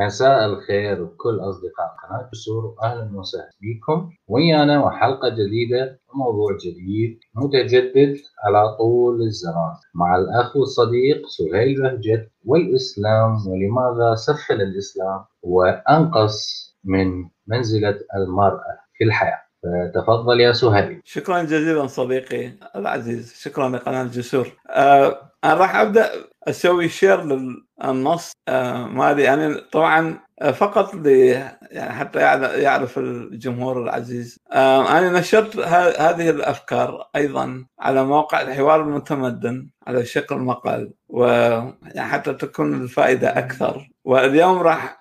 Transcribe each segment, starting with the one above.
مساء الخير لكل أصدقاء قناة جسور وأهلا وسهلا بكم. ويانا وحلقة جديدة وموضوع جديد متجدد على طول الزمان. مع الأخ والصديق سهيل بهجت والإسلام ولماذا سفل الإسلام وأنقص من منزلة المرأة في الحياة. فتفضل يا سهيل. شكرا جزيلا صديقي العزيز. شكرا لقناة جسور أه أنا راح أبدأ أسوي share للنص. أه مالي يعني طبعا فقط يعني حتى يعرف الجمهور العزيز. أنا نشرت هذه الأفكار أيضا على موقع الحوار المتمدن على شكل مقال وحتى تكون الفائدة أكثر. واليوم راح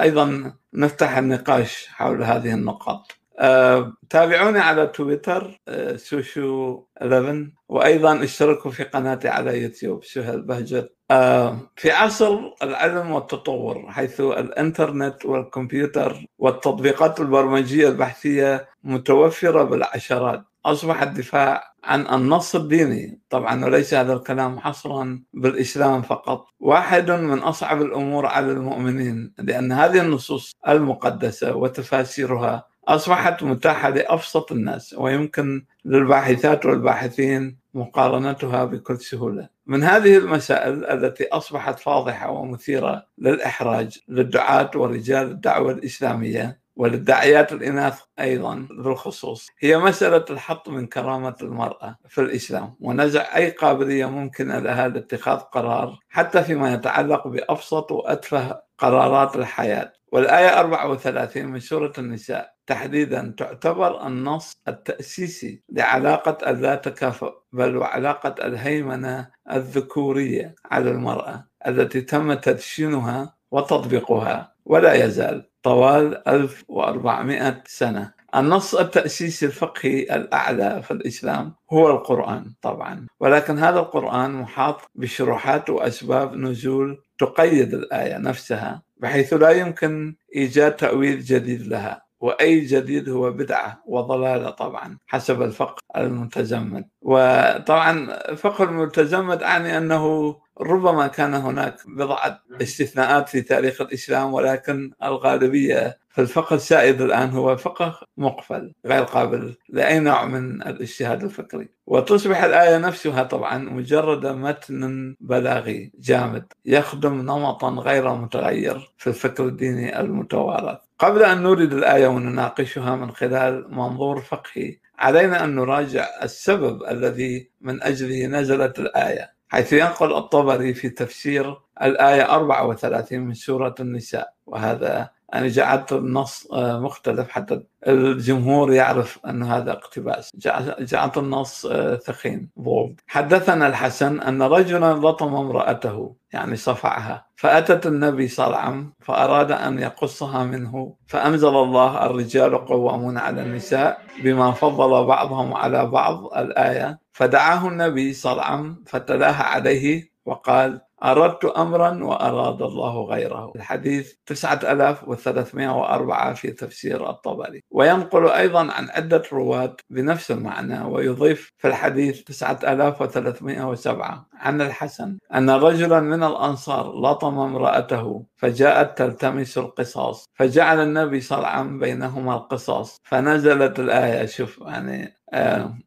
أيضا نفتح النقاش حول هذه النقاط. أه تابعوني على تويتر أه سوشو 11 وأيضا اشتركوا في قناتي على يوتيوب سهل بهجت أه في عصر العلم والتطور حيث الإنترنت والكمبيوتر والتطبيقات البرمجية البحثية متوفرة بالعشرات. أصبح الدفاع عن النص الديني. طبعا وليس هذا الكلام حصرا بالإسلام فقط. واحد من أصعب الأمور على المؤمنين لأن هذه النصوص المقدسة وتفاسيرها أصبحت متاحة لأبسط الناس ويمكن للباحثات والباحثين مقارنتها بكل سهولة. من هذه المسائل التي أصبحت فاضحة ومثيرة للإحراج للدعاة ورجال الدعوة الإسلامية وللداعيات الإناث أيضا بالخصوص هي مسألة الحط من كرامة المرأة في الإسلام. ونزع أي قابلية ممكنة لها لاتخاذ قرار حتى فيما يتعلق بأبسط وأتفه قرارات الحياة. والآية 34 من سورة النساء. تحديدا تعتبر النص التأسيسي لعلاقة اللا تكافؤ بل وعلاقة الهيمنة الذكورية على المرأة التي تم تدشينها وتطبيقها ولا يزال طوال 1400 سنة. النص التأسيسي الفقهي الأعلى في الإسلام هو القرآن طبعا. ولكن هذا القرآن محاط بشروحات وأسباب نزول تقيد الآية نفسها بحيث لا يمكن إيجاد تأويل جديد لها. وأي جديد هو بدعة وضلالة طبعا حسب الفقه المتزمت وطبعا فقه المتزمت أعني أنه ربما كان هناك بضعة استثناءات في تاريخ الإسلام ولكن الغالبية في الفقه السائد الآن هو فقه مقفل غير قابل لأي نوع من الاجتهاد الفكري وتصبح الآية نفسها طبعا مجرد متن بلاغي جامد يخدم نمطا غير متغير في الفكر الديني المتوارث. قبل أن نورد الآية ونناقشها من خلال منظور فقهي علينا أن نراجع السبب الذي من أجله نزلت الآية حيث ينقل الطبري في تفسير الآية 34 من سورة النساء وهذا أنا جعلت النص مختلف حتى الجمهور يعرف أن هذا اقتباس. جعلت النص ثخين بولد حدثنا الحسن أن رجلا لطم امرأته يعني صفعها. فأتت النبي وسلم فأراد أن يقصها منه. فأنزل الله الرجال قوامون على النساء بما فضل بعضهم على بعض الآية. فدعاه النبي وسلم فتلاها عليه وقال أردت أمرا وأراد الله غيره. الحديث 9304 في تفسير الطبري. وينقل أيضا عن عدة رواة بنفس المعنى ويضيف في الحديث 9307 عن الحسن أن رجلا من الأنصار لطم امرأته فجاءت تلتمس القصاص. فجعل النبي وسلم بينهما القصاص. فنزلت الآية شوف يعني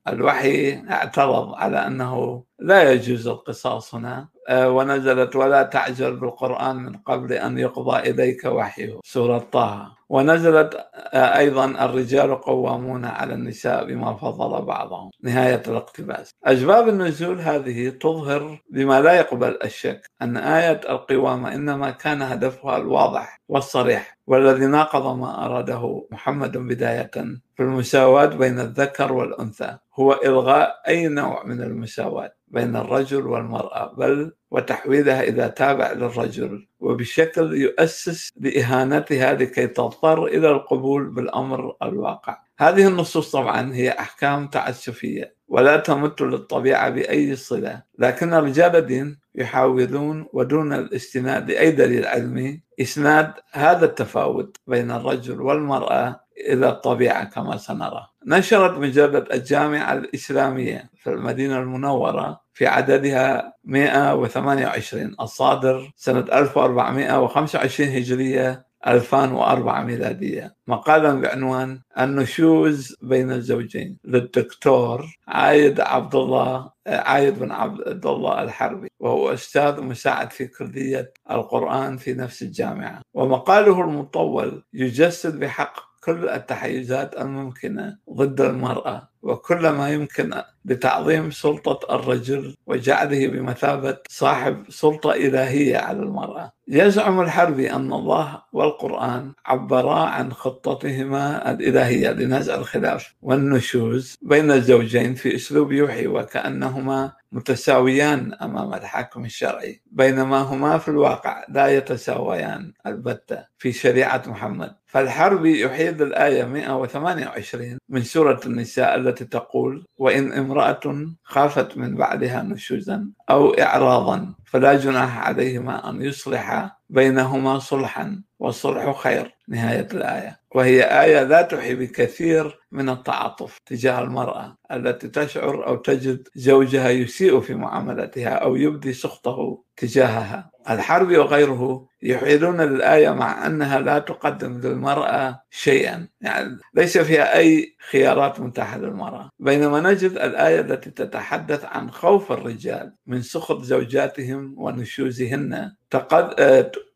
الوحي اعترض على أنه لا يجوز القصاص هنا. ونزلت ولا تعجل بالقرآن من قبل أن يقضى إليك وحيه. سورة طه. ونزلت أيضا الرجال قوامون على النساء بما فضل بعضهم. نهاية الاقتباس. أسباب النزول هذه تظهر بما لا يقبل الشك أن آية القوامة إنما كان هدفها الواضح والصريح والذي ناقض ما أراده محمد بداية في المساواة بين الذكر والأنثى هو إلغاء أي نوع من المساواة. بين الرجل والمرأة بل وتحويلها إلى تابع للرجل وبشكل يؤسس لإهانتها لكي تضطر إلى القبول بالأمر الواقع. هذه النصوص طبعا هي أحكام تعسفية ولا تمت للطبيعة بأي صلة لكن رجال الدين يحاولون ودون الاستناد لأي دليل علمي إسناد هذا التفاوت بين الرجل والمرأة إلى الطبيعة كما سنرى. نشرت مجلة الجامعة الإسلامية في المدينة المنورة في عددها 128 الصادر سنة 1425 هجرية 2004 ميلادية. مقالا بعنوان النشوز بين الزوجين للدكتور عايد عبد الله عايد بن عبد الله الحربي وهو أستاذ مساعد في كلية القرآن في نفس الجامعة. ومقاله المطول يجسد بحق كل التحيزات الممكنة ضد المرأة وكل ما يمكن لتعظيم سلطة الرجل وجعله بمثابة صاحب سلطة إلهية على المرأة. يزعم الحربي أن الله والقرآن عبرا عن خطتهما الإلهية لنزع الخلاف والنشوز بين الزوجين في أسلوب يوحي وكأنهما متساويان أمام الحاكم الشرعي بينما هما في الواقع لا يتساويان البتة في شريعة محمد. فالحربي يحيد الآية 128 من سورة النساء التي تقول وإن امرأة خافت من بعدها نشوزا أو اعراضا فلا جناح عليهما أن يصلحا بينهما صلحا والصلح خير. نهاية الآية. وهي آية لا تحي بكثير من التعاطف تجاه المرأة التي تشعر أو تجد زوجها يسيء في معاملتها أو يبدي سخطه تجاهها. الحربي وغيره يحيلون للآية مع أنها لا تقدم للمرأة شيئا. يعني ليس فيها أي خيارات متاحة للمرأة. بينما نجد الآية التي تتحدث عن خوف الرجال من سخط زوجاتهم ونشوزهن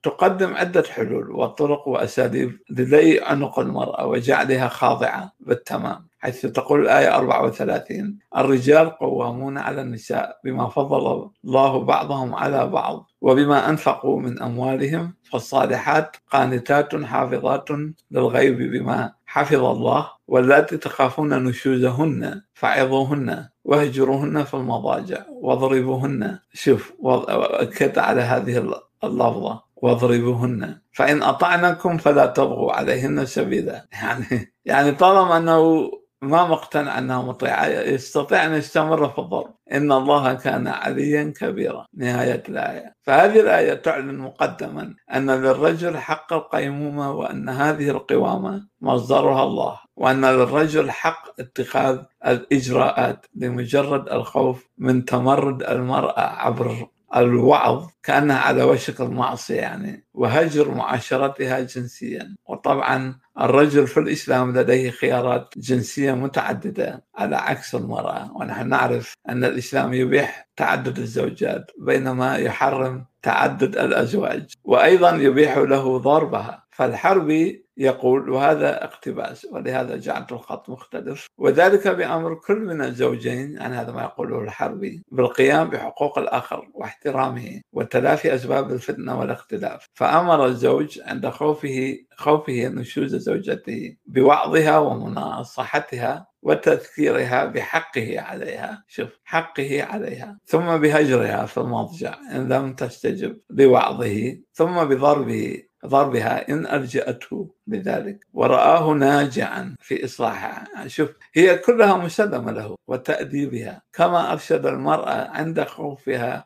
تقدم عدة حلول وطرق وأساليب للي عنق المرأة وجعلها خاضعة بالتمام حيث تقول الآية 34 الرجال قوامون على النساء بما فضل الله بعضهم على بعض وبما أنفقوا من أموالهم فالصالحات قانتات حافظات للغيب بما حفظ الله واللاتي تخافون نشوزهن فعظوهن واهجروهن في المضاجع واضربوهن شوف أكد على هذه اللفظة. واضربوهن. فإن أطعنكم فلا تبغوا عليهن سبيلا. يعني يعني طالما أنه ما مقتنع أنها مطيعة يستطيع أن يستمر في الضرب. إن الله كان عليا كبيرا. نهاية الآية. فهذه الآية تعلن مقدما أن للرجل حق القيمومة وأن هذه القوامة مصدرها الله. وأن للرجل حق اتخاذ الإجراءات لمجرد الخوف من تمرد المرأة عبر الوعظ كانها على وشك المعصية يعني وهجر معاشرتها جنسيا. وطبعا الرجل في الإسلام لديه خيارات جنسية متعددة على عكس المرأة. ونحن نعرف أن الإسلام يبيح تعدد الزوجات بينما يحرم تعدد الأزواج. وأيضا يبيح له ضربها. فالحربي يقول وهذا اقتباس ولهذا جعلت الخط مختلف. وذلك بأمر كل من الزوجين عن هذا ما يقوله الحربي بالقيام بحقوق الآخر واحترامه وتلافي أسباب الفتنة والاختلاف. فأمر الزوج عند خوفه خوفه نشوز زوجته بوعظها ومناصحتها وتذكيرها بحقه عليها. شوف حقه عليها. ثم بهجرها في المضجع إن لم تستجب لوعظه ثم بضربه ضربها إن ألجأته لذلك. ورآه ناجعا في إصلاحها. شوف هي كلها مسلمة له وتأديبها. كما أرشد المرأة عند خوفها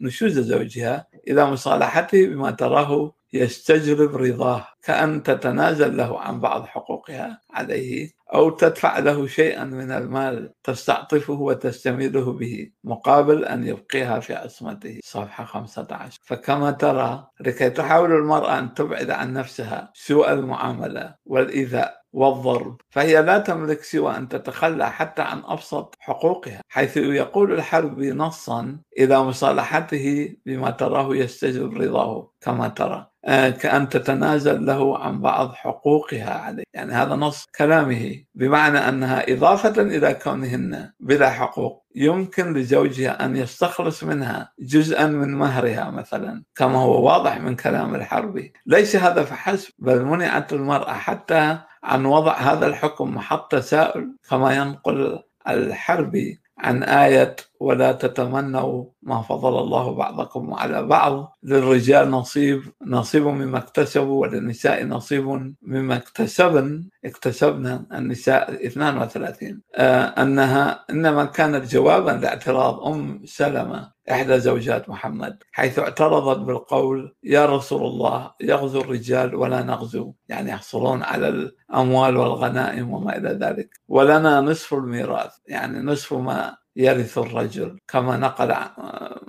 نشوز زوجها إلى مصالحته بما تراه يستجلب رضاه كأن تتنازل له عن بعض حقوقها عليه أو تدفع له شيئا من المال تستعطفه وتستميله به مقابل أن يبقيها في عصمته. صفحة 15 فكما ترى لكي تحاول المرأة أن تبعد عن نفسها سوء المعاملة والإيذاء والضرب فهي لا تملك سوى أن تتخلى حتى عن أبسط حقوقها حيث يقول الحرب نصا إلى مصالحته بما تراه يستجلب رضاه كما ترى. آه، كأن تتنازل له عن بعض حقوقها عليه. يعني هذا نص كلامه. بمعنى أنها إضافة إلى كونهن بلا حقوق. يمكن لزوجها أن يستخلص منها جزءا من مهرها مثلا كما هو واضح من كلام الحربي ليس هذا فحسب بل منعت المرأة حتى عن وضع هذا الحكم محط تساؤل كما ينقل الحربي عن آية ولا تتمنوا ما فضل الله بعضكم على بعض. للرجال نصيب نصيب مما اكتسبوا وللنساء نصيب مما اكتسبن اكتسبنا النساء 32 آه أنها إنما كانت جوابا لاعتراض أم سلمة إحدى زوجات محمد حيث اعترضت بالقول يا رسول الله يغزو الرجال ولا نغزو. يعني يحصلون على الأموال والغنائم وما إلى ذلك. ولنا نصف الميراث. يعني نصف ما يرث الرجل. كما نقل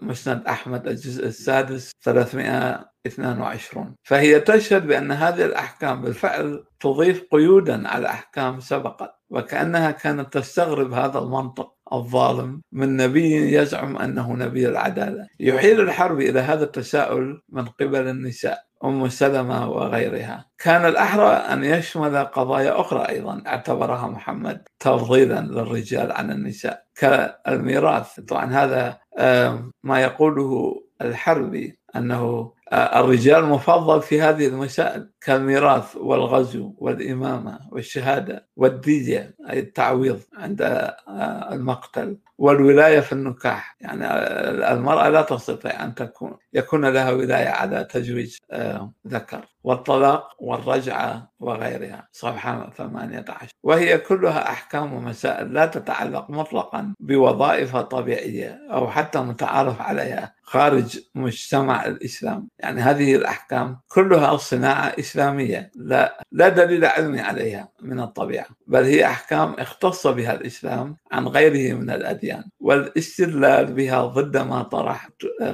مسند أحمد الجزء السادس 322 فهي تشهد بأن هذه الأحكام بالفعل تضيف قيودا على أحكام سبقت وكأنها كانت تستغرب هذا المنطق الظالم من نبي يزعم أنه نبي العدالة. يحيل الحرب إلى هذا التساؤل من قبل النساء. أم سلمة وغيرها. كان الأحرى أن يشمل قضايا أخرى أيضا اعتبرها محمد تفضيلا للرجال عن النساء. كالميراث طبعا هذا ما يقوله الحربي أنه الرجال مفضل في هذه المسائل. كالميراث والغزو والإمامة والشهادة والدية أي التعويض عند المقتل والولاية في النكاح. يعني المرأة لا تستطيع أن تكون يكون لها ولاية على تزويج ذكر والطلاق والرجعة وغيرها. صفحة 18 وهي كلها أحكام ومسائل لا تتعلق مطلقا بوظائف طبيعية أو حتى متعارف عليها خارج مجتمع الإسلام. يعني هذه الأحكام كلها صناعة إسلامية. لا, لا دليل علمي عليها من الطبيعة بل هي أحكام اختص بها الإسلام عن غيره من الأديان. والاستدلال بها ضد ما طرحت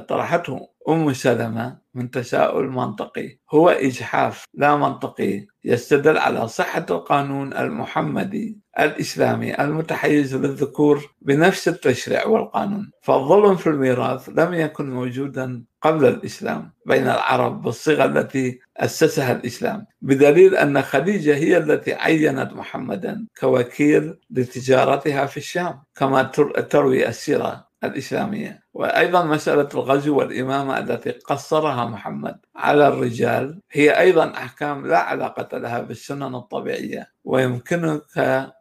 طرحته أم سلمة من تساؤل منطقي. هو إجحاف لا منطقي يستدل على صحة القانون المحمدي الإسلامي المتحيز للذكور بنفس التشريع والقانون. فالظلم في الميراث لم يكن موجودا قبل الإسلام بين العرب بالصيغة التي أسسها الإسلام. بدليل أن خديجة هي التي عينت محمدا كوكيل لتجارتها في الشام كما تروي السيرة الإسلامية. وأيضا مسألة الغزو والإمامة التي قصرها محمد على الرجال هي أيضا أحكام لا علاقة لها بالسنن الطبيعية ويمكنك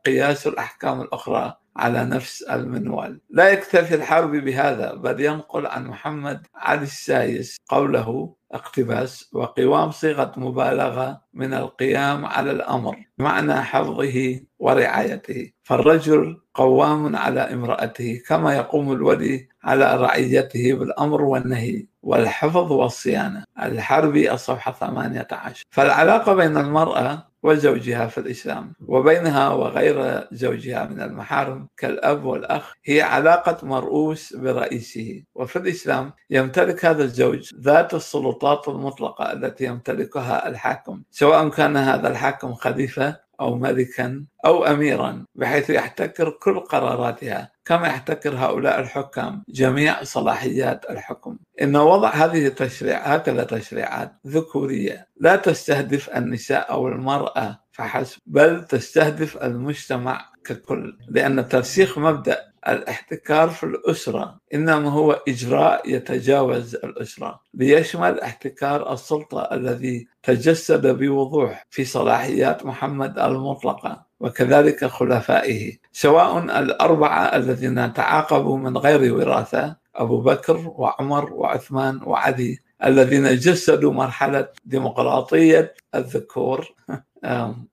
قياس الأحكام الأخرى على نفس المنوال. لا يكتفي الحرب بهذا بل ينقل عن محمد علي السايس قوله اقتباس وقوام صيغة مبالغة من القيام على الأمر معنى حفظه ورعايته. فالرجل قوام على امرأته كما يقوم الولي على رعيته بالأمر والنهي والحفظ والصيانة. الحربي الصفحة 18 فالعلاقة بين المرأة وزوجها في الإسلام وبينها وغير زوجها من المحارم كالأب والأخ هي علاقة مرؤوس برئيسه. وفي الإسلام يمتلك هذا الزوج ذات السلطات المطلقة التي يمتلكها الحاكم سواء كان هذا الحاكم خليفة أو ملكا أو أميرا بحيث يحتكر كل قراراتها كما يحتكر هؤلاء الحكام جميع صلاحيات الحكم. إن وضع هذه التشريع هكذا تشريعات ذكورية لا تستهدف النساء أو المرأة فحسب بل تستهدف المجتمع ككل لأن ترسيخ مبدأ الاحتكار في الأسرة إنما هو إجراء يتجاوز الأسرة. ليشمل احتكار السلطة الذي تجسد بوضوح في صلاحيات محمد المطلقة وكذلك خلفائه؟ سواء الأربعة الذين تعاقبوا من غير وراثة أبو بكر وعمر وعثمان وعلي الذين جسدوا مرحلة ديمقراطية الذكور.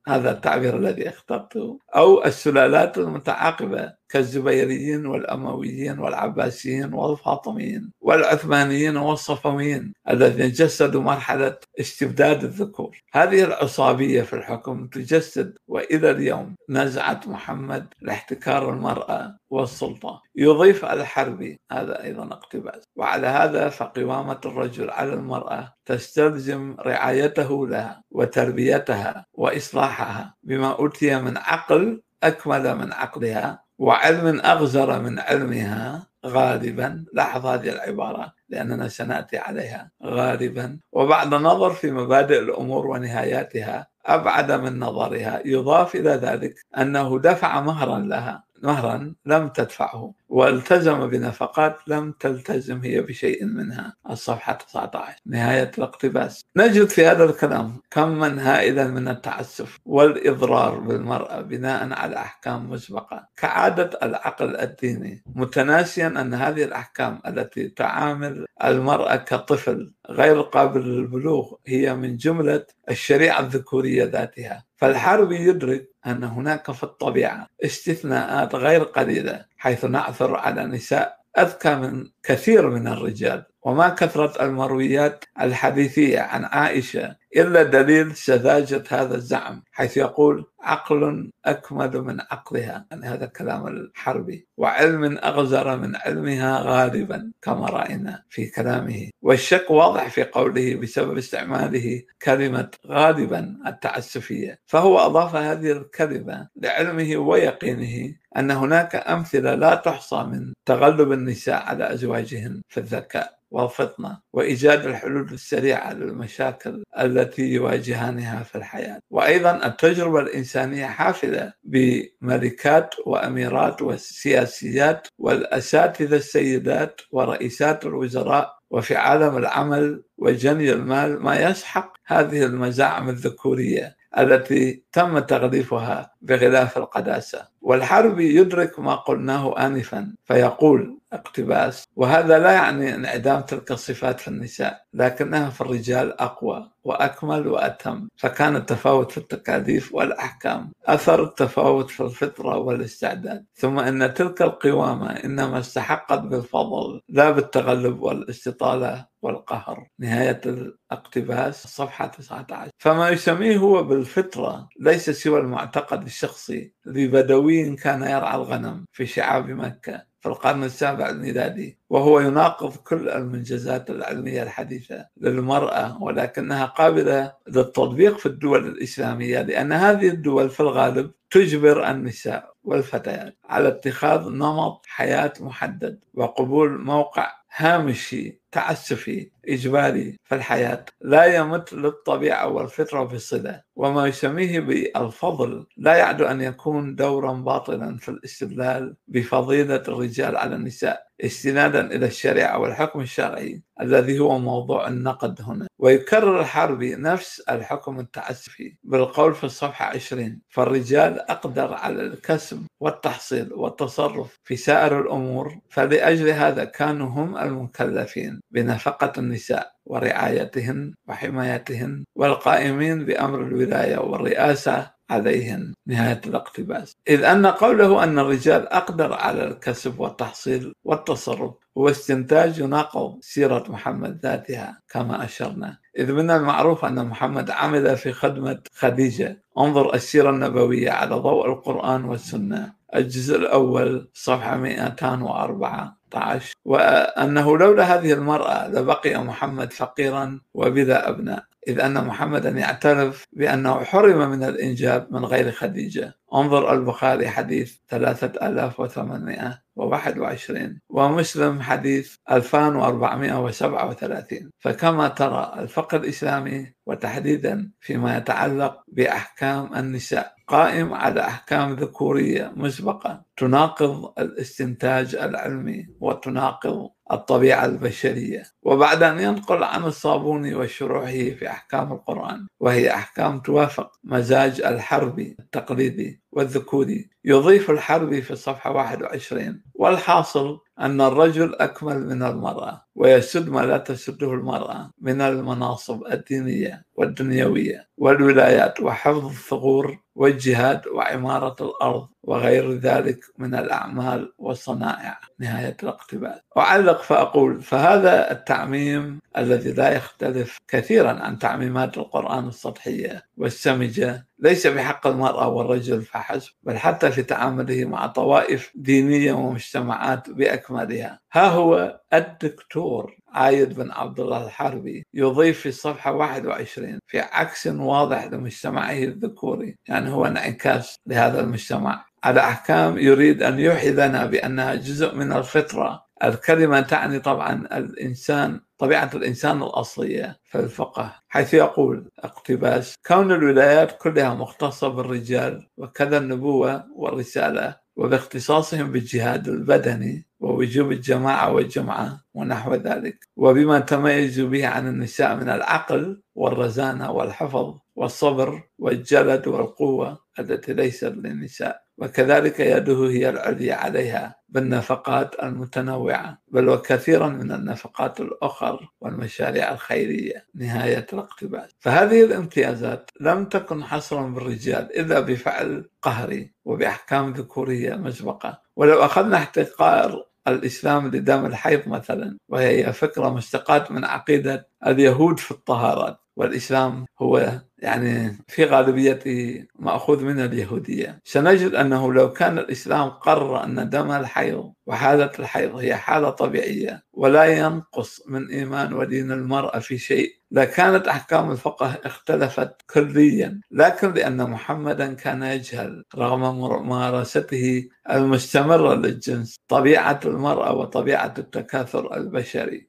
هذا التعبير الذي اخترته أو السلالات المتعاقبة كالزبيريين والأمويين والعباسيين والفاطميين والعثمانيين والصفويين الذين جسدوا مرحلة استبداد الذكور. هذه العصابية في الحكم تجسد وإلى اليوم نزعة محمد لاحتكار المرأة والسلطة. يضيف الحربي هذا أيضا اقتباس. وعلى هذا فقوامة الرجل على المرأة تستلزم رعايته لها وتربيتها وإصلاحها بما أوتي من عقل أكمل من عقلها وعلم أغزر من علمها غالبا لاحظ هذه العبارة لأننا سنأتي عليها. غالبا وبعد نظر في مبادئ الأمور ونهاياتها أبعد من نظرها. يضاف إلى ذلك أنه دفع مهرا لها. مهرا لم تدفعه والتزم بنفقات لم تلتزم هي بشيء منها. الصفحة 19 نهاية الاقتباس. نجد في هذا الكلام كما هائلا من التعسف والإضرار بالمرأة بناء على أحكام مسبقة. كعادة العقل الديني متناسيا أن هذه الأحكام التي تعامل المرأة كطفل غير قابل للبلوغ هي من جملة الشريعة الذكورية ذاتها. فالحربي يدرك أن هناك في الطبيعة استثناءات غير قليلة حيث نعثر على نساء أذكى من كثير من الرجال. وما كثرة المرويات الحديثية عن عائشة إلا دليل سذاجة هذا الزعم حيث يقول عقل أكمل من عقلها يعني هذا كلام الحربي وعلم أغزر من علمها غالبا كما رأينا في كلامه. والشك واضح في قوله بسبب استعماله كلمة غالبا التعسفية فهو أضاف هذه الكلمة لعلمه ويقينه أن هناك أمثلة لا تحصى من تغلب النساء على أزواجهن في الذكاء. والفطنة وإيجاد الحلول السريعة للمشاكل التي يواجهانها في الحياة. وأيضا التجربة الإنسانية حافلة بملكات وأميرات وسياسيات والأساتذة السيدات ورئيسات الوزراء وفي عالم العمل وجني المال ما يسحق هذه المزاعم الذكورية التي تم تغليفها بغلاف القداسة. والحربي يدرك ما قلناه آنفا فيقول اقتباس. وهذا لا يعني انعدام تلك الصفات في النساء لكنها في الرجال أقوى وأكمل وأتم فكان التفاوت في التكاليف والأحكام أثر التفاوت في الفطرة والاستعداد. ثم أن تلك القوامة إنما استحقت بالفضل لا بالتغلب والاستطالة والقهر. نهاية الاقتباس الصفحة 19 فما يسميه هو بالفطرة ليس سوى المعتقد الشخصي لبدوي كان يرعى الغنم في شعاب مكة. في القرن السابع الميلادي وهو يناقض كل المنجزات العلمية الحديثة للمرأة ولكنها قابلة للتطبيق في الدول الإسلامية لأن هذه الدول في الغالب تجبر النساء والفتيات على اتخاذ نمط حياة محدد وقبول موقع هامشي تعسفي إجباري في الحياة. لا يمت للطبيعة والفطرة بصلة وما يسميه بالفضل. لا يعد أن يكون دورا باطلا في الاستدلال بفضيلة الرجال على النساء استنادا إلى الشريعة والحكم الشرعي الذي هو موضوع النقد هنا. ويكرر الحربي نفس الحكم التعسفي بالقول في الصفحة 20 فالرجال أقدر على الكسب والتحصيل والتصرف في سائر الأمور فلأجل هذا كانوا هم المكلفين بنفقة النساء ورعايتهن وحمايتهن والقائمين بأمر الولاية والرئاسة عليهن. نهاية الاقتباس. إذ أن قوله أن الرجال أقدر على الكسب والتحصيل والتصرف هو استنتاج يناقض سيرة محمد ذاتها كما أشرنا. إذ من المعروف أن محمد عمل في خدمة خديجة. انظر السيرة النبوية على ضوء القرآن والسنة. الجزء الأول صفحة 214 وأنه لولا هذه المرأة لبقي محمد فقيرا وبلا أبناء إذ أن محمدا يعترف بأنه حرم من الإنجاب من غير خديجة. انظر البخاري حديث 3821 ومسلم حديث 2437 فكما ترى الفقه الإسلامي وتحديدا فيما يتعلق بأحكام النساء. قائم على أحكام ذكورية مسبقة. تناقض الاستنتاج العلمي وتناقض الطبيعة البشرية. وبعد أن ينقل عن الصابوني وشروحه في أحكام القرآن وهي أحكام توافق مزاج الحربي التقليدي والذكوري. يضيف الحربي في الصفحة 21 والحاصل أن الرجل أكمل من المرأة ويسد ما لا تسده المرأة من المناصب الدينية والدنيوية والولايات وحفظ الثغور والجهاد وعمارة الأرض وغير ذلك من الأعمال والصنائع. نهاية الاقتباس. أعلق فأقول فهذا التعميم الذي لا يختلف كثيرا عن تعميمات القرآن السطحية والسمجة ليس بحق المرأة والرجل فحسب بل حتى في تعامله مع طوائف دينية ومجتمعات بأكملها. ها هو الدكتور عايد بن عبد الله الحربي يضيف في الصفحة 21 في عكس واضح لمجتمعه الذكوري يعني هو انعكاس لهذا المجتمع. على أحكام يريد أن يوحي لنا بأنها جزء من الفطرة الكلمة تعني طبعا الإنسان طبيعة الإنسان الأصلية في الفقه حيث يقول اقتباس كون الولايات كلها مختصة بالرجال وكذا النبوة والرسالة وباختصاصهم بالجهاد البدني ووجوب الجماعة والجمعة ونحو ذلك وبما تميزوا به عن النساء من العقل والرزانة والحفظ والصبر والجلد والقوة التي ليست للنساء. وكذلك يده هي العليا عليها بالنفقات المتنوعة بل وكثيرا من النفقات الأخر والمشاريع الخيرية نهاية الاقتباس. فهذه الامتيازات لم تكن حصرا بالرجال إلا بفعل قهري وبأحكام ذكورية مسبقة. ولو أخذنا احتقار الإسلام لدم الحيض مثلا وهي فكرة مستقاة من عقيدة اليهود في الطهارات والإسلام هو يعني في غالبيته مأخوذ من اليهودية. سنجد أنه لو كان الإسلام قرر أن دم الحيض وحالة الحيض هي حالة طبيعية ولا ينقص من إيمان ودين المرأة في شيء لكانت أحكام الفقه اختلفت كليا. لكن لأن محمدا كان يجهل رغم ممارسته المستمرة للجنس طبيعة المرأة وطبيعة التكاثر البشري.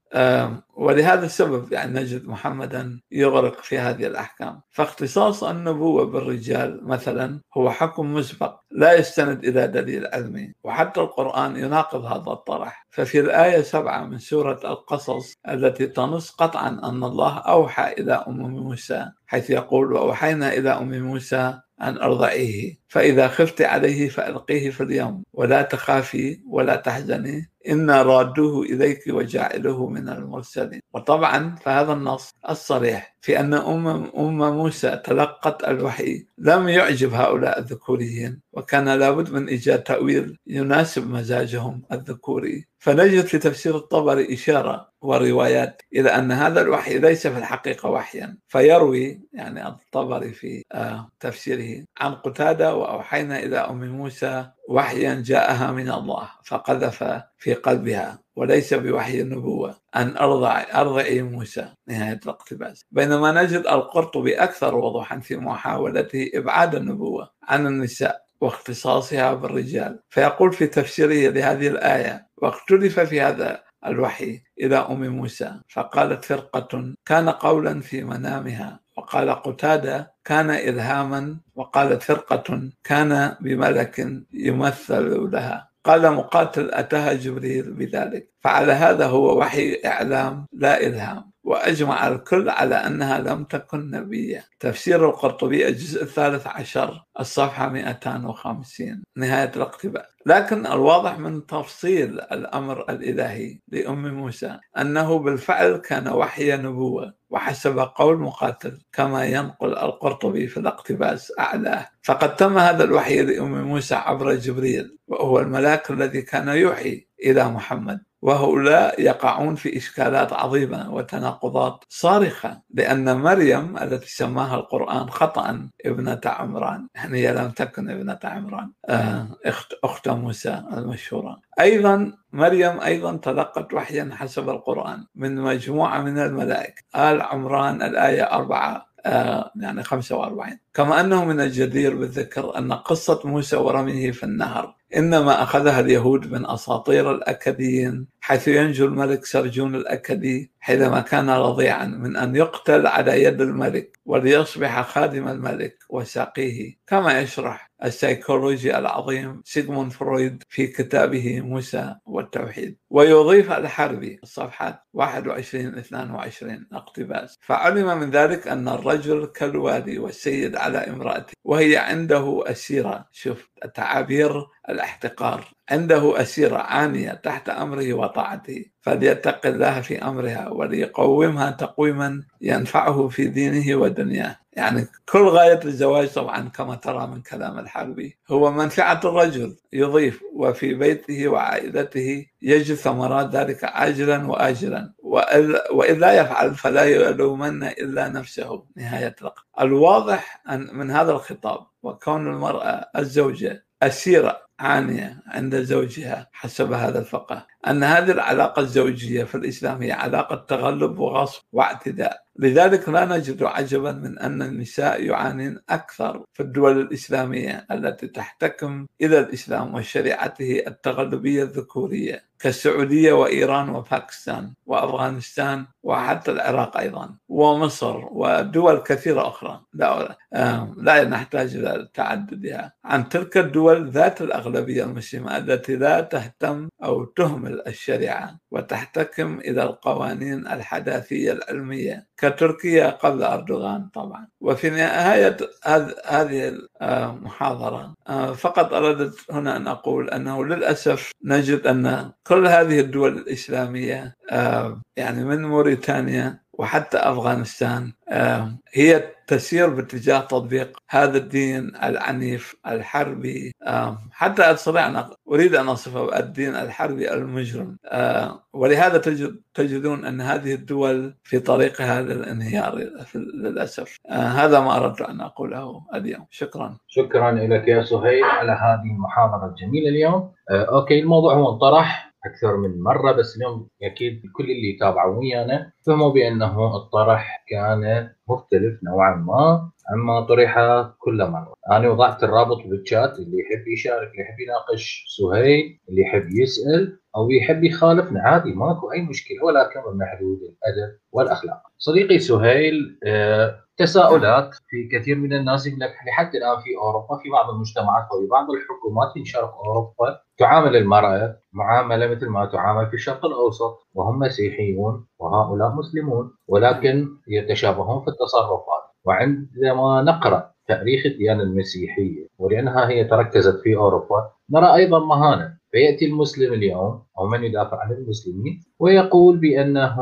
ولهذا السبب يعني نجد محمدا يغرق في هذه الأحكام. فاختصاص النبوة بالرجال مثلا هو حكم مسبق لا يستند إلى دليل علمي وحتى القرآن يناقض هذا الطرح. ففي الآية سبعة من سورة القصص التي تنص قطعا أن الله أوحى إلى أم موسى حيث يقول وأوحينا إلى أم موسى أن أرضعيه فإذا خفت عليه فألقيه في اليوم ولا تخافي ولا تحزني إنا رادوه إليك وجاعله من المرسلين. وطبعا فهذا النص الصريح في أن أم, أم موسى تلقت الوحي. لم يعجب هؤلاء الذكوريين وكان لابد من إيجاد تأويل يناسب مزاجهم الذكوري. فنجد في تفسير الطبري إشارة وروايات إلى أن هذا الوحي ليس في الحقيقة وحيا. فيروي يعني الطبري في آه، تفسيره عن قتادة وأوحينا إلى أم موسى وحيا جاءها من الله فقذف في قلبها وليس بوحي النبوة أن أرضع أرضعي موسى. نهاية الاقتباس بينما نجد القرطبي أكثر وضوحا في محاولته إبعاد النبوة عن النساء واختصاصها بالرجال. فيقول في تفسيره لهذه الآية واختلف في هذا الوحي إلى أم موسى فقالت فرقة كان قولا في منامها وقال قتادة كان إلهاما وقالت فرقة كان بملك يمثل لها. قال مقاتل أتاها جبريل بذلك. فعلى هذا هو وحي إعلام لا إلهام وأجمع الكل على أنها لم تكن نبية. تفسير القرطبي الجزء الثالث عشر الصفحة 250 نهاية الاقتباس لكن الواضح من تفصيل الأمر الإلهي لأم موسى أنه بالفعل كان وحي نبوة وحسب قول مقاتل كما ينقل القرطبي في الاقتباس أعلاه. فقد تم هذا الوحي لأم موسى عبر جبريل وهو الملاك الذي كان يوحي إلى محمد. وهؤلاء يقعون في إشكالات عظيمة وتناقضات صارخة لأن مريم التي سماها القرآن خطأ ابنة عمران يعني هي لم تكن ابنة عمران آه، أخت, أخت موسى المشهورة. أيضا مريم أيضا تلقت وحيا حسب القرآن من مجموعة من الملائكة. آل عمران الآية أربعة آه يعني 45 كما أنه من الجدير بالذكر أن قصة موسى ورميه في النهر إنما أخذها اليهود من أساطير الأكديين حيث ينجو الملك سرجون الأكدي حينما كان رضيعا من أن يقتل على يد الملك وليصبح خادم الملك وساقيه. كما يشرح السيكولوجي العظيم سيغموند فرويد في كتابه موسى والتوحيد. ويضيف الحربي الصفحة 21 22 اقتباس. فعلم من ذلك أن الرجل كالوالي والسيد على امرأته وهي عنده أسيرة. شوف تعابير الاحتقار. عنده أسيرة عانية تحت أمره وطاعته فليتق الله في أمرها وليقومها تقويما ينفعه في دينه ودنياه. يعني كل غاية الزواج طبعا كما ترى من كلام الحربي هو منفعة الرجل يضيف وفي بيته وعائلته يجد ثمرات ذلك عاجلا وآجلا وإن لا يفعل فلا يلومن إلا نفسه. نهاية الوقت الواضح أن من هذا الخطاب وكون المرأة الزوجة أسيرة عانية عند زوجها حسب هذا الفقه. أن هذه العلاقة الزوجية في الإسلام هي علاقة تغلب وغصب واعتداء. لذلك لا نجد عجبا من أن النساء يعانين أكثر في الدول الإسلامية التي تحتكم إلى الإسلام وشريعته التغلبية الذكورية كالسعودية وإيران وباكستان وأفغانستان وحتى العراق أيضا ومصر ودول كثيرة أخرى. لا, لا نحتاج إلى تعددها عن تلك الدول ذات الأغلبية المسلمة التي لا تهتم أو تهمل الشريعة وتحتكم إلى القوانين الحداثية العلمية. كتركيا قبل أردوغان طبعا. وفي نهاية هذه المحاضرة آه، فقط أردت هنا أن أقول أنه للأسف نجد أن كل هذه الدول الإسلامية آه، يعني من موريتانيا وحتى أفغانستان هي تسير باتجاه تطبيق هذا الدين العنيف الحربي حتى أستطيع أن أريد أن اصفه الدين الحربي المجرم ولهذا تجد تجدون أن هذه الدول في طريقها للانهيار للأسف. هذا ما أردت أن أقوله اليوم. شكرا. شكرا لك يا سهيل على هذه المحاضرة الجميلة اليوم. أوكي الموضوع هو انطرح أكثر من مرة بس اليوم أكيد كل اللي تابعوا ويانا فهموا بأنه الطرح كان مختلف نوعا ما عما طرح كل مرة. أنا وضعت الرابط بالشات اللي يحب يشارك اللي يحب يناقش سهيل اللي يحب يسأل أو يحب يخالفنا. عادي ماكو أي مشكلة. ولكن ضمن حدود الأدب والأخلاق. صديقي سهيل آه تساؤلات في كثير من الناس يقول لك لحد الآن في أوروبا في بعض المجتمعات وفي بعض الحكومات في شرق أوروبا تعامل المرأة معاملة مثل ما تعامل في الشرق الأوسط وهم مسيحيون وهؤلاء مسلمون ولكن يتشابهون في التصرفات. وعندما نقرأ تاريخ الديانة المسيحية ولأنها هي تركزت في أوروبا نرى أيضا مهانة. فيأتي المسلم اليوم أو من يدافع عن المسلمين ويقول بأنه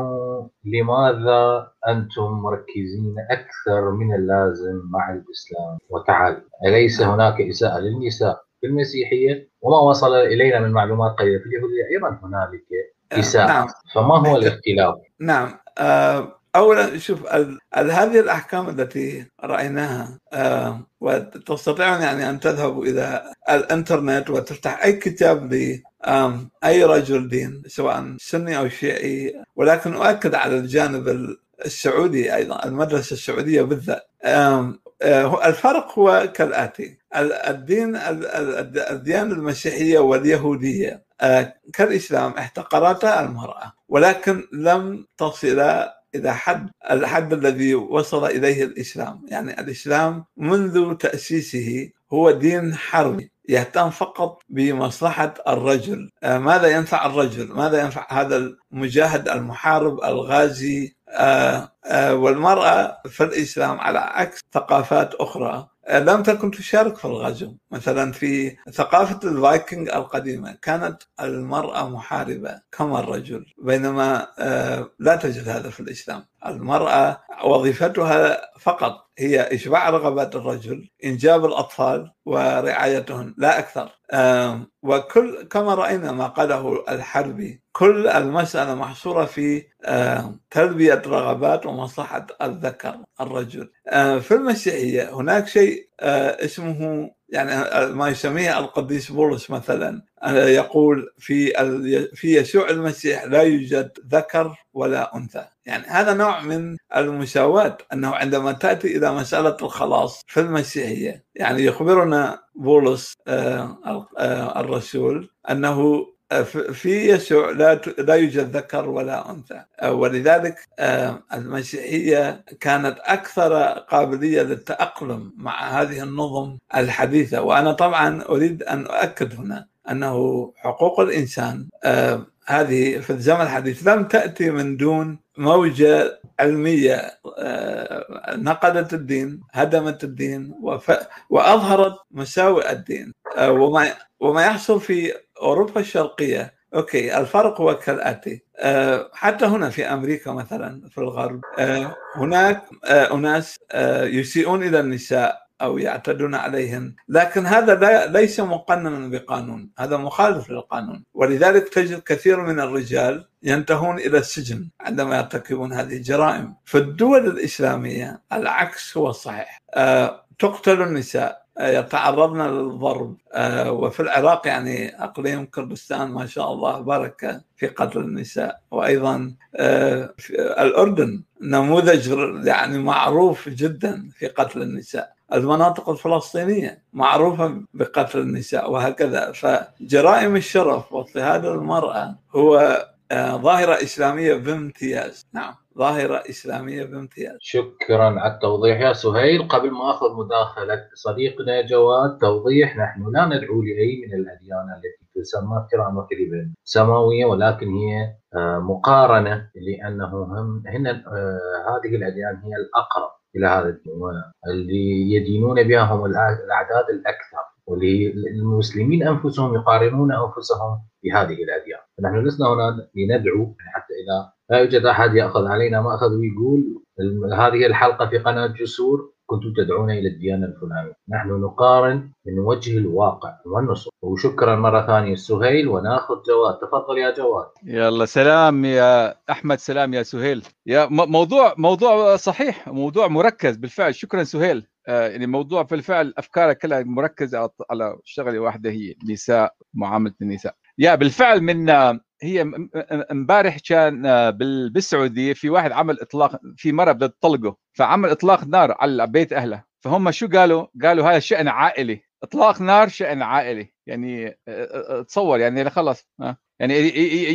لماذا أنتم مركزين أكثر من اللازم مع الإسلام وتعالوا أليس هناك إساءة للنساء في المسيحية؟ وما وصل إلينا من معلومات قليلة في اليهودية أيضا هنالك إساءة. نعم. فما هو الاختلاف؟ نعم. آه اولا شوف هذه الأحكام التي رأيناها آه وتستطيعون يعني أن تذهبوا إلى الإنترنت وتفتح أي كتاب ل أي رجل دين سواء سني أو شيعي. ولكن أؤكد على الجانب السعودي أيضا المدرسة السعودية بالذات. آه، الفرق هو كالآتي. الدين الديانة المسيحية واليهودية آه، كالإسلام احتقرتا المرأة ولكن لم تصل إلى حد الحد الذي وصل إليه الإسلام، يعني الإسلام منذ تأسيسه هو دين حربي يهتم فقط بمصلحة الرجل، آه، ماذا ينفع الرجل؟ ماذا ينفع هذا المجاهد المحارب الغازي؟ آه، والمرأة في الإسلام على عكس ثقافات أخرى. لم تكن تشارك في الغزو. مثلا في ثقافة الفايكنج القديمة كانت المرأة محاربة كما الرجل بينما آه، لا تجد هذا في الإسلام. المرأة وظيفتها فقط هي إشباع رغبات الرجل إنجاب الأطفال ورعايتهن لا أكثر. وكل كما رأينا ما قاله الحربي كل المسألة محصورة في تلبية رغبات ومصلحة الذكر الرجل. في المسيحية هناك شيء اسمه يعني ما يسميه القديس بولس مثلا. يقول في في يسوع المسيح لا يوجد ذكر ولا أنثى. يعني هذا نوع من المساواة أنه عندما تأتي إلى مسألة الخلاص في المسيحية. يعني يخبرنا بولس آه، آه، الرسول أنه في يسوع لا لا يوجد ذكر ولا أنثى. ولذلك المسيحية كانت أكثر قابلية للتأقلم مع هذه النظم الحديثة. وأنا طبعا أريد أن أؤكد هنا أنه حقوق الإنسان هذه في الزمن الحديث لم تأتي من دون موجة علمية نقدت الدين هدمت الدين وأظهرت مساوئ الدين وما وما يحصل في أوروبا الشرقية. أوكي الفرق هو كالآتي. حتى هنا في أمريكا مثلا في الغرب هناك أناس يسيئون إلى النساء. أو يعتدون عليهن. لكن هذا لا ليس مقننا بقانون. هذا مخالف للقانون. ولذلك تجد كثير من الرجال ينتهون إلى السجن عندما يرتكبون هذه الجرائم. في الدول الإسلامية العكس هو الصحيح أه تقتل النساء. يتعرضن للضرب. آه، وفي العراق يعني أقليم كردستان ما شاء الله بركه في قتل النساء. وأيضا آه، الأردن. نموذج يعني معروف جدا في قتل النساء. المناطق الفلسطينية معروفة بقتل النساء وهكذا. فجرائم الشرف واضطهاد المرأة هو آه، ظاهرة إسلامية بامتياز نعم ظاهرة إسلامية بامتياز شكرا على التوضيح يا سهيل. قبل ما أخذ مداخلة صديقنا جواد توضيح نحن لا ندعو لأي من الأديان التي تسمى كرامة كذبا سماوية ولكن هي آه، مقارنة لأنه هم هن هذه الأديان هي الأقرب إلى هذا الدين اللي يدينون بها هم الأعداد الأكثر والمسلمين أنفسهم يقارنون أنفسهم بهذه الأديان، فنحن لسنا هنا لندعو حتى إذا لا يوجد أحد يأخذ علينا ما اخذ ويقول هذه الحلقة في قناة جسور كنتم تدعون إلى الديانة الفلانية، نحن نقارن من وجه الواقع والنصوص، وشكرا مرة ثانية سهيل ونأخذ جواد، تفضل يا جواد. يلا سلام يا أحمد سلام يا سهيل، يا موضوع موضوع صحيح، موضوع مركز بالفعل، شكرا سهيل، آه، يعني موضوع في الفعل أفكارك كلها مركزة على شغلة واحدة هي نساء معاملة النساء. يا بالفعل من هي امبارح كان آه، بالسعودية في واحد عمل إطلاق في مرة بدها تطلقه فعمل إطلاق نار على بيت أهله. فهم شو قالوا؟ قالوا هذا شأن عائلي. إطلاق نار شأن عائلي. يعني آه، تصور يعني خلص يعني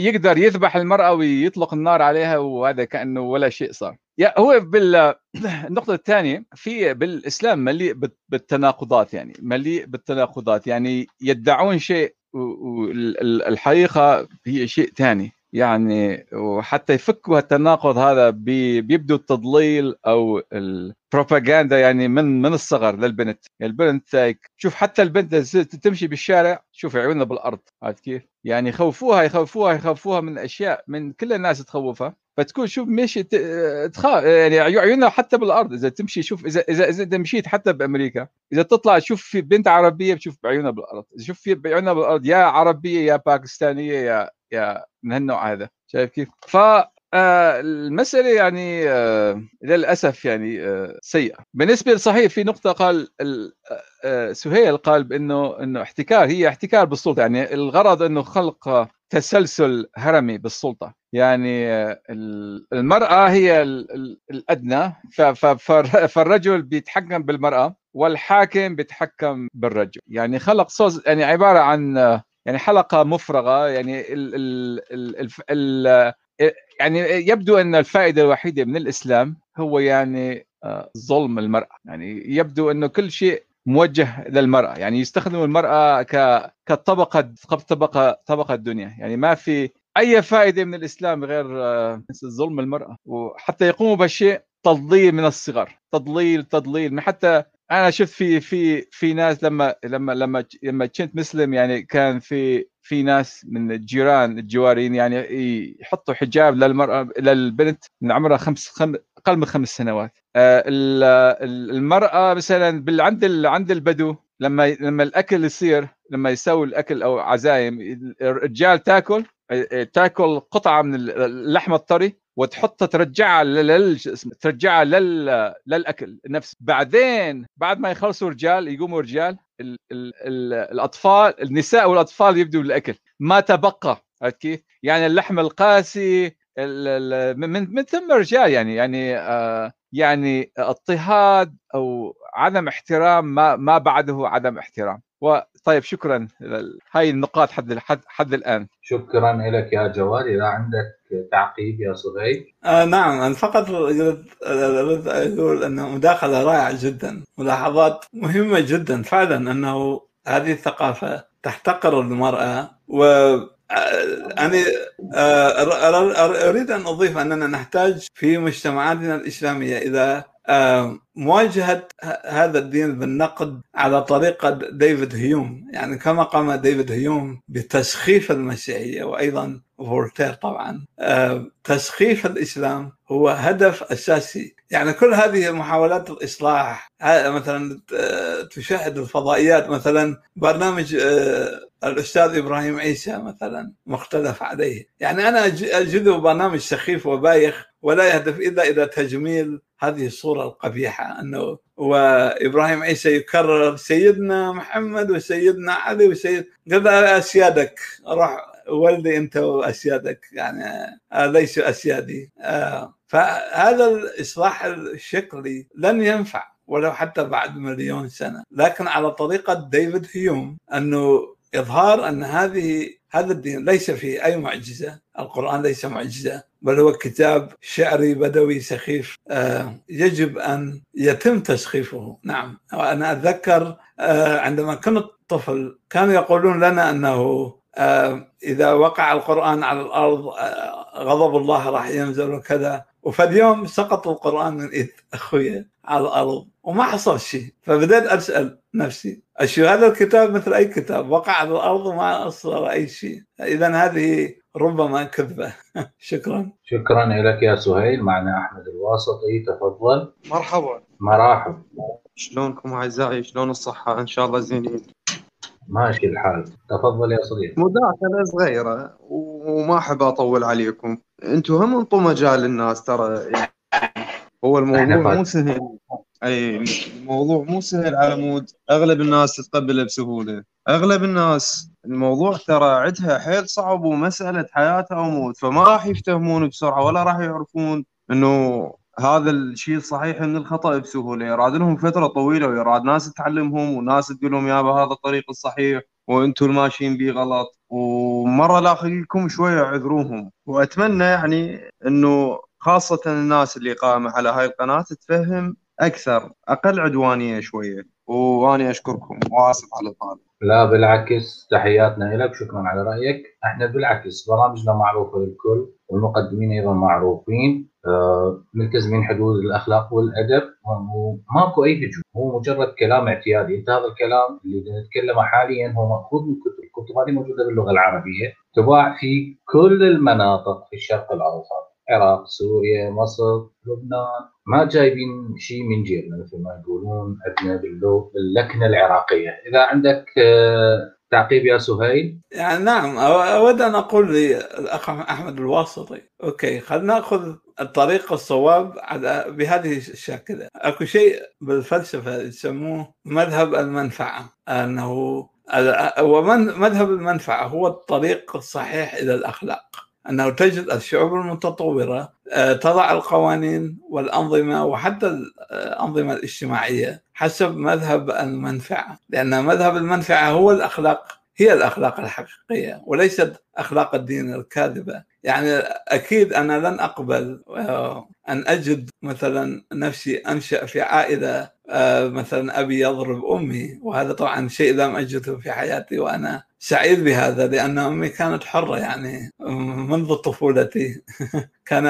يقدر يذبح المرأة ويطلق النار عليها وهذا كأنه ولا شيء صار. يا هو بالنقطة الثانية في بالإسلام مليء بالتناقضات يعني مليء بالتناقضات. يعني يدعون شيء والحقيقة هي شيء ثاني يعني وحتى يفكوا التناقض هذا بيبدو التضليل أو البروباغندا يعني من من الصغر للبنت. يعني البنت شوف حتى البنت تمشي بالشارع شوف عيونها بالأرض. عرفت كيف؟ يعني يخوفوها يخوفوها يخوفوها من أشياء من كل الناس تخوفها. فتكون شوف ماشي تخاف يعني عيونها حتى بالأرض. إذا تمشي شوف اذا اذا إذا مشيت حتى بأمريكا إذا تطلع تشوف في بنت عربية بتشوف بعيونها بالأرض. شوف في بعيونها بالأرض يا عربية يا باكستانية يا يا من هالنوع هذا. شايف كيف؟ ف آه المسألة يعني آه للأسف يعني آه سيئة. بالنسبة صحيح في نقطة قال سهيل قال بأنه أنه احتكار هي احتكار بالسلطة. يعني الغرض أنه خلق تسلسل هرمي بالسلطة. يعني المرأة هي الأدنى. فالرجل بيتحكم بالمرأة والحاكم بيتحكم بالرجل. يعني خلق صوز يعني عبارة عن يعني حلقة مفرغة. يعني ال ال ال ال يعني يبدو أن الفائدة الوحيدة من الإسلام هو يعني آه، ظلم المرأة. يعني يبدو انه كل شيء موجه للمرأة. يعني يستخدم المرأة ك كطبقة طبقه طبقة الدنيا. يعني ما في أي فائدة من الإسلام غير آه، ظلم المرأة. وحتى يقوموا بشيء تضليل من الصغر. تضليل تضليل. حتى أنا شفت في في في ناس لما لما لما لما كنت مسلم يعني كان في في ناس من الجيران الجوارين يعني يحطوا حجاب للمرأة للبنت من عمرها خمس خم أقل من خمس سنوات. آه، المرأة مثلا عند عند البدو لما لما الأكل يصير لما يسوي الأكل أو عزايم الرجال تاكل تاكل قطعة من اللحم الطري وتحطها ترجعها لل ترجعها لل... للأكل نفسه. بعدين بعد ما يخلصوا رجال يقوموا رجال ال... ال... ال... الأطفال النساء والأطفال يبدوا بالأكل ما تبقى عرفت كيف؟ يعني اللحم القاسي ال... من من ثم رجال يعني يعني آه يعني اضطهاد أو عدم احترام ما ما بعده عدم احترام وطيب شكرا. هاي النقاط حد حد حد الآن. شكرا لك يا جواد إذا عندك تعقيب يا صهيب آه نعم. أنا فقط اريد أقول انه مداخله رائعة جدا ملاحظات مهمة جدا فعلا أنه هذه الثقافة تحتقر المرأة و أنا أريد أن أضيف أننا نحتاج في مجتمعاتنا الإسلامية إذا مواجهة هذا الدين بالنقد على طريقة ديفيد هيوم. يعني كما قام ديفيد هيوم بتسخيف المسيحية وأيضا فولتير طبعا. تسخيف الإسلام هو هدف أساسي. يعني كل هذه محاولات الإصلاح مثلا تشاهد الفضائيات مثلا برنامج الأستاذ إبراهيم عيسى مثلا مختلف عليه. يعني أنا أجده برنامج سخيف وبايخ ولا يهدف إلا إلى تجميل هذه الصورة القبيحة أنه وإبراهيم عيسى يكرر سيدنا محمد وسيدنا علي وسيد قال أسيادك روح ولدي أنت وأسيادك يعني ليسوا أسيادي؟ آه، فهذا الإصلاح الشكلي لن ينفع ولو حتى بعد مليون سنة. لكن على طريقة ديفيد هيوم أنه إظهار أن هذه هذا الدين ليس فيه أي معجزة. القرآن ليس معجزة بل هو كتاب شعري بدوي سخيف. آه، يجب أن يتم تسخيفه. نعم. وأنا أتذكر آه، عندما كنت طفل كانوا يقولون لنا أنه إذا وقع القرآن على الأرض غضب الله راح ينزل وكذا. وفي اليوم سقط القرآن من إيد اخويا على الأرض وما حصل شيء. فبدأت أسأل نفسي اشو هذا الكتاب مثل أي كتاب؟ وقع على الأرض وما أصدر أي شيء. اذا هذه ربما كذبة. شكرا. شكرا لك يا سهيل. معنا أحمد الواسطي تفضل. مرحبا. مرحب شلونكم أعزائي؟ شلون الصحة؟ إن شاء الله زينين. ماشي الحال. تفضل يا صديقي مداخلة صغيرة وما أحب أطول عليكم. أنتم هم انطوا مجال للناس ترى. هو الموضوع مو سهل. أي الموضوع مو سهل على مود. أغلب الناس تتقبله بسهولة. أغلب الناس الموضوع ترى عندها حيل صعب ومسألة حياة أو موت فما راح يفتهمون بسرعة ولا راح يعرفون إنه هذا الشيء الصحيح من الخطأ بسهولة. يراد لهم فترة طويلة ويراد ناس تعلمهم وناس تقول لهم يابا هذا الطريق الصحيح وأنتم الماشيين به غلط. ومرة لا خليكم شوية عذروهم وأتمنى يعني إنه خاصة الناس اللي قائمة على هاي القناة تتفهم أكثر أقل عدوانية شوية. وأني أشكركم واسف على الطالب لا بالعكس تحياتنا لك شكرا على رأيك. إحنا بالعكس برامجنا معروفة للكل والمقدمين أيضا معروفين. آه، ملتزمين حدود الأخلاق والأدب. وماكو أي هجوم هو مجرد كلام اعتيادي. إنت هذا الكلام اللي نتكلمه حاليا هو مأخوذ من كتب الكتب هذه موجودة باللغة العربية تباع في كل المناطق في الشرق الأوسط. العراق سوريا مصر لبنان. ما جايبين شيء من جيبنا مثل ما يقولون عندنا باللكنة العراقية. إذا عندك آه، تعقيب يا سهيل؟ يعني نعم أود أن أقول للأخ أحمد الواسطي. أوكي خلينا نأخذ الطريق الصواب على بهذه الشاكلة. أكو شيء بالفلسفة يسموه مذهب المنفعة. أنه ومن مذهب المنفعة هو الطريق الصحيح إلى الأخلاق. أنه تجد الشعوب المتطورة آه، تضع القوانين والأنظمة وحتى الأنظمة الاجتماعية حسب مذهب المنفعة. لأن مذهب المنفعة هو الأخلاق هي الأخلاق الحقيقية وليست أخلاق الدين الكاذبة. يعني أكيد أنا لن أقبل آه، أن أجد مثلا نفسي أنشأ في عائلة آه، مثلا أبي يضرب أمي وهذا طبعا شيء لم اجده في حياتي وأنا سعيد بهذا لأن أمي كانت حرة يعني منذ طفولتي. كان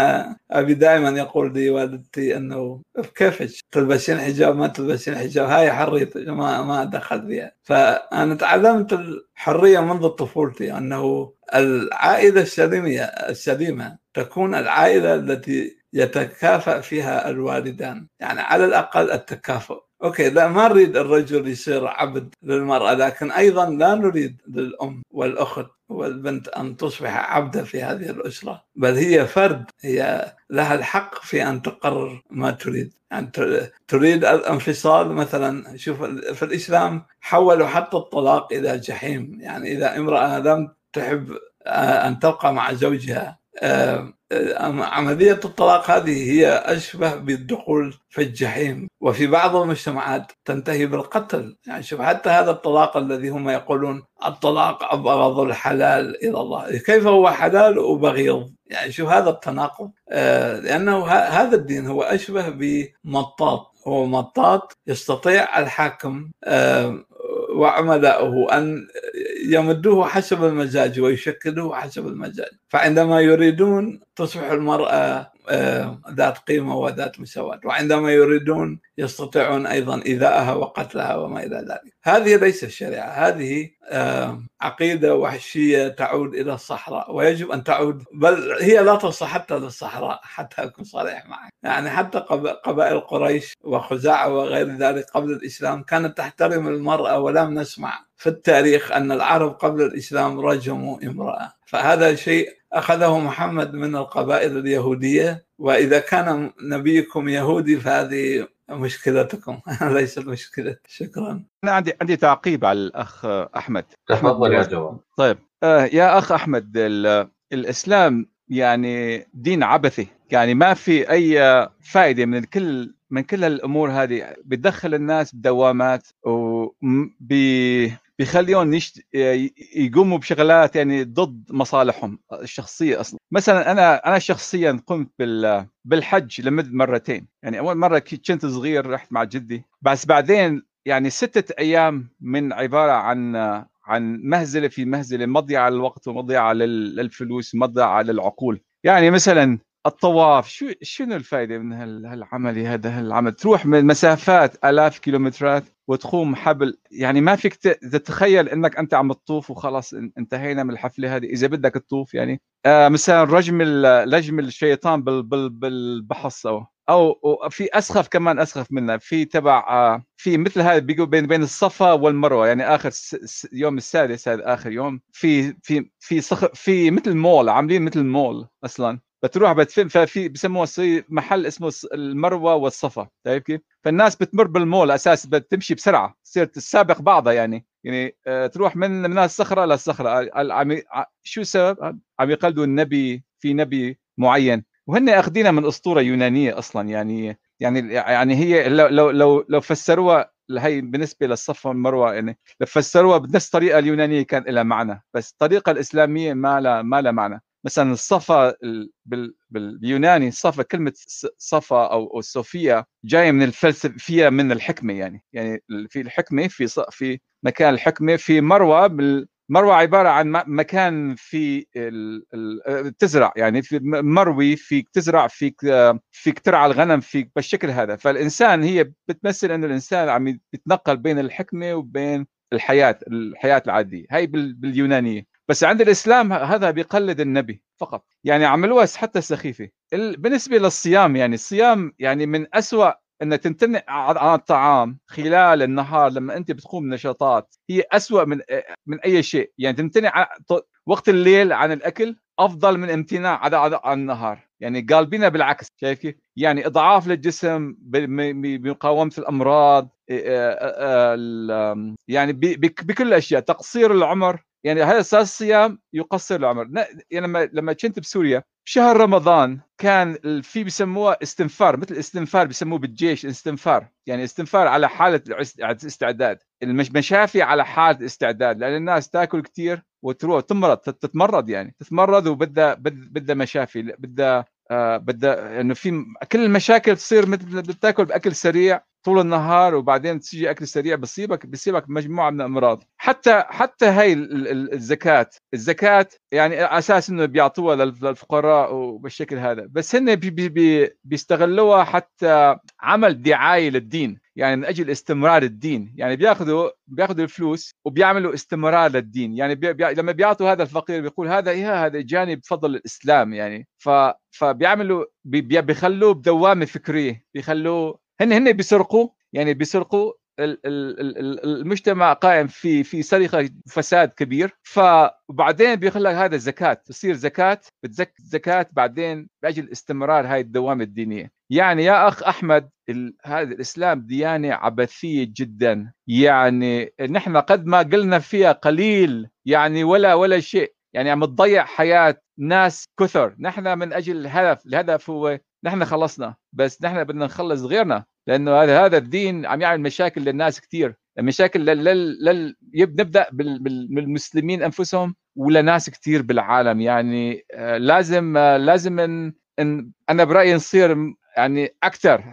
أبي دائما يقول لي والدتي إنه كيفك؟ تلبسين حجاب؟ ما تلبسين حجاب؟ هاي حريتك ما ما دخل فيها فأنا تعلمت الحرية منذ طفولتي أنه العائلة السليمه السليمة تكون العائلة التي يتكافأ فيها الوالدان. يعني على الأقل التكافؤ. okay لا ما نريد الرجل يصير عبد للمرأة لكن أيضا لا نريد للأم والأخت والبنت أن تصبح عبدا في هذه الأسرة. بل هي فرد هي لها الحق في أن تقرر ما تريد. يعني تريد الانفصال مثلا. شوف في الإسلام حولوا حتى الطلاق إلى جحيم. يعني إذا امرأة لم تحب آه، أن تبقى مع زوجها آه، عملية الطلاق هذه هي أشبه بالدخول في الجحيم وفي بعض المجتمعات تنتهي بالقتل. يعني شوف حتى هذا الطلاق الذي هم يقولون الطلاق أبغض الحلال إلى الله. كيف هو حلال وبغيض؟ يعني شوف هذا التناقض. آه، لأنه هذا الدين هو أشبه بمطاط. هو مطاط يستطيع الحاكم آه، وعملاؤه أن يمدوه حسب المزاج ويشكلوه حسب المزاج. فعندما يريدون تصبح المرأة ذات قيمة وذات مساواة. وعندما يريدون يستطيعون أيضا إيذاءها وقتلها وما إلى ذلك. هذه ليست الشريعة. هذه آه، عقيدة وحشية تعود إلى الصحراء. ويجب أن تعود بل هي لا تصل حتى للصحراء حتى أكون صريح معك. يعني حتى قبائل قريش وخزاعة وغير ذلك قبل الإسلام كانت تحترم المرأة ولم نسمع في التاريخ أن العرب قبل الإسلام رجموا امرأة. فهذا شيء أخذه محمد من القبائل اليهودية وإذا كان نبيكم يهودي فهذه مشكلتكم. ليست مشكلة. شكرا. أنا عندي عندي تعقيب على الأخ أحمد. تفضل يا جواد. طيب. آه يا أخ أحمد الإسلام يعني دين عبثي. يعني ما في أي فائدة من كل من كل الأمور هذه. بتدخل الناس بدوامات وب بيخليهم يشت... يقوموا بشغلات يعني ضد مصالحهم الشخصية أصلا. مثلا أنا أنا شخصيا قمت بال بالحج لمدة مرتين. يعني أول مرة كنت صغير رحت مع جدي. بس بعدين يعني ستة أيام من عبارة عن عن مهزلة في مهزلة مضيعة للوقت ومضيعة للفلوس مضيعة للعقول. يعني مثلا الطواف شو شنو الفائده من هالعمل هذا هالعمل؟ تروح من مسافات آلاف كيلومترات وتقوم حبل يعني ما فيك تتخيل إنك أنت عم تطوف وخلاص انتهينا من الحفلة هذه. إذا بدك تطوف يعني آه مثلا رجم لجم الشيطان بالبحص أو أو في أسخف كمان أسخف منها في تبع آه في مثل هذا بيقول بين بين الصفا والمروة. يعني آخر يوم السادس هذا آخر يوم في في في صخ في مثل مول عاملين مثل مول أصلا. بتروح بتفهم ففي بسموها محل اسمه المروة والصفا طيب كيف؟ فالناس بتمر بالمول أساس بتمشي بسرعة تصير تسابق بعضها يعني يعني آه، تروح من من الصخرة للصخره عم شو السبب؟ عم يقلدوا النبي في نبي معين وهن أخذينها من أسطورة يونانية أصلا يعني يعني يعني هي لو لو لو, لو فسروها هي بالنسبة للصفا والمروة يعني لو فسروها بنفس الطريقة اليونانية كان لها معنى بس الطريقة الإسلامية ما لها ما لها معنى مثلا الصفا باليوناني صفا كلمة صفا أو صوفيا جاية من الفلسفية من الحكمة يعني. يعني في الحكمة في في مكان الحكمة في مروة مروة عبارة عن مكان في تزرع يعني في مروي فيك تزرع فيك فيك ترعى الغنم فيك بالشكل هذا. فالإنسان هي بتمثل إنه الإنسان عم يتنقل بين الحكمة وبين الحياة الحياة العادية. هي باليونانية. بس عند الإسلام هذا بيقلد النبي فقط. يعني عملوها حتى سخيفة. بالنسبة للصيام يعني الصيام يعني من أسوأ إن تمتنع عن الطعام خلال النهار لما أنت بتقوم نشاطات هي أسوأ من من أي شيء. يعني تمتنع وقت الليل عن الأكل أفضل من امتناع عن النهار. يعني قالبينها بالعكس شايف كيف؟ يعني إضعاف للجسم بمقاومة الأمراض يعني بكل الأشياء. تقصير العمر يعني هذا أساس الصيام يقصر العمر. يعني لما لما كنت بسوريا شهر رمضان كان في بيسموها استنفار مثل استنفار بيسموه بالجيش استنفار. يعني استنفار على حالة الاستعداد. المشافي على حالة استعداد لأن الناس تأكل كثير وتروح تمرض تتمرض يعني. تتمرض وبدها بدها مشافي بدها آه بدها إنه في كل المشاكل تصير مثل بتاكل بأكل سريع. طول النهار وبعدين تيجي أكل سريع بصيبك بصيبك مجموعة من الأمراض. حتى حتى هي الزكاة الزكاة يعني أساس إنه بيعطوها للفقراء وبالشكل هذا. بس هن بي بي بيستغلوها حتى عمل دعاية للدين يعني من أجل استمرار الدين. يعني بياخذوا بياخذوا الفلوس وبيعملوا استمرار للدين. يعني بي بي لما بيعطوا هذا الفقير بيقول هذا إيه هذا جانب فضل الإسلام يعني. ف فبيعملوا بي بيخلوه بدوامة فكرية بيخلوه هن هن بيسرقوا يعني بيسرقوا المجتمع قائم في في سرقة وفساد كبير. فبعدين لك هذا زكاه تصير زكاة بتزك زكاة بعدين باجل استمرار هاي الدوامه الدينية. يعني يا أخ أحمد هذا الإسلام ديانة عبثية جدا. يعني نحن قد ما قلنا فيها قليل يعني ولا ولا شيء. يعني عم تضيع حياة ناس كثر. نحن من أجل الهدف الهدف هو نحن خلصنا بس نحن بدنا نخلص غيرنا لأنه هذا هذا الدين عم يعمل مشاكل للناس كثير مشاكل لل... لل... نبدأ بالمسلمين أنفسهم ولناس كثير بالعالم. يعني آه، لازم آه، لازم إن... إن أنا برأيي نصير يعني أكثر